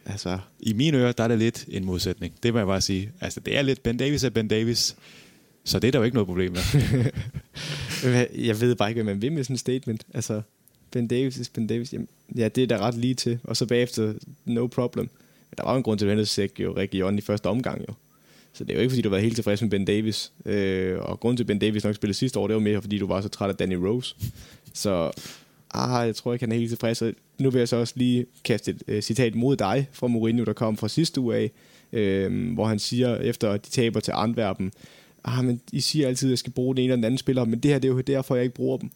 Altså, I mine ører, der er det lidt en modsætning. Det må jeg bare sige. Altså, det er lidt Ben Davis er Ben Davis, så det er der jo ikke noget problem med. *laughs* jeg ved bare ikke, hvad man vil med sådan et statement. Altså, Ben Davis is Ben Davis. Jamen, ja, det er da ret lige til. Og så bagefter, no problem. Men der var jo en grund til, at du hentede jo regionen i første omgang jo. Så det er jo ikke, fordi du var helt tilfreds med Ben Davis. Øh, og grund til, at Ben Davis nok spillede sidste år, det var mere, fordi du var så træt af Danny Rose. Så ah, jeg tror ikke, han er helt tilfreds. Og nu vil jeg så også lige kaste et uh, citat mod dig fra Mourinho, der kom fra sidste uge af, øh, hvor han siger, efter at de taber til Antwerpen, ah, men I siger altid, at jeg skal bruge den ene eller den anden spiller, men det her det er jo derfor, jeg ikke bruger dem.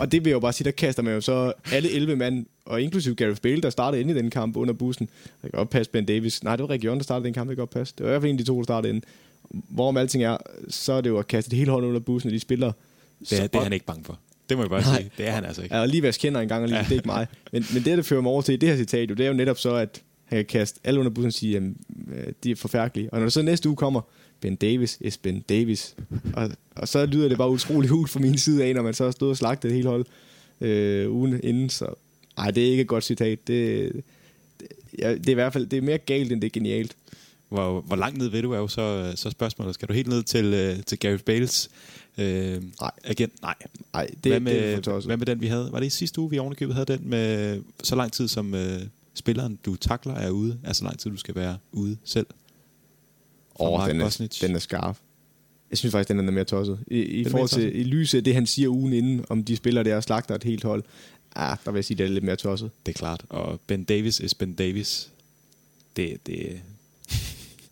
og det vil jeg jo bare sige, der kaster man jo så alle 11 mand, og inklusive Gareth Bale, der startede inde i den kamp under bussen. Det kan godt passe Ben Davis. Nej, det var Region, der startede den kamp, det kan godt passe. Det var i hvert fald en af de to, der startede inde. Hvorom alting er, så er det jo at kaste det hele hånd under bussen, og de spiller. Det er, det er han ikke bange for. Det må jeg bare Nej. sige. Det er han altså ikke. Ja, og lige hvad kender en gang, og lige, ja. det er ikke mig. Men, men det, der fører mig over til i det her citat, jo, det er jo netop så, at han kan kaste alle under bussen og sige, at øh, de er forfærdelige. Og når så næste uge kommer, Ben Davis is Ben Davis. Og, og så lyder det bare utrolig hul fra min side af, når man så har stået og slagtet et helt hold øh, ugen inden. Så ej, det er ikke et godt citat. Det, det, ja, det er i hvert fald det er mere galt, end det er genialt. Hvor, hvor langt ned ved du er jo så, så spørgsmålet. Skal du helt ned til, øh, til Gareth Bales øh, Nej. igen? Nej. Nej, det, hvad med, det er Hvad med den, vi havde? Var det i sidste uge, vi ovenikøbet havde den med så lang tid, som øh, spilleren, du takler, er ude? Altså lang tid, du skal være ude selv? Åh, oh, den, er, den er skarp. Jeg synes faktisk, den er mere tosset. I, i forhold til i lyset det, han siger ugen inden, om de spiller der og slagter et helt hold, ah, der vil jeg sige, det er lidt mere tosset. Det er klart. Og Ben Davis is Ben Davis. Det, det,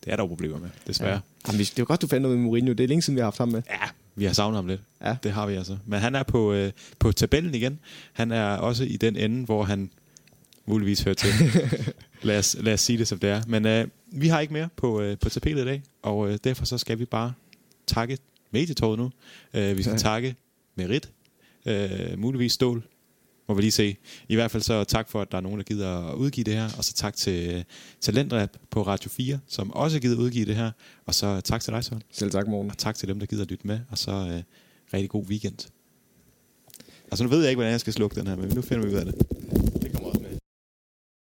det er der jo problemer med, desværre. Ja. Jamen, det er jo godt, du fandt noget med Mourinho. Det er længe siden, vi har haft ham med. Ja, vi har savnet ham lidt. Ja. Det har vi altså. Men han er på, øh, på tabellen igen. Han er også i den ende, hvor han muligvis hører til. *laughs* lad, os, lad os sige det, som det er. Men øh, vi har ikke mere på, øh, på tapetet i dag, og øh, derfor så skal vi bare takke medietåret nu. Øh, vi skal ja. takke Merit, øh, muligvis Stål, må vi lige se. I hvert fald så tak for, at der er nogen, der gider at udgive det her, og så tak til Talentrap på Radio 4, som også gider udgive det her, og så tak til dig, Søren. Selv tak, morgen. Og tak til dem, der gider at lytte med, og så øh, rigtig god weekend. Altså nu ved jeg ikke, hvordan jeg skal slukke den her, men nu finder vi ud af det.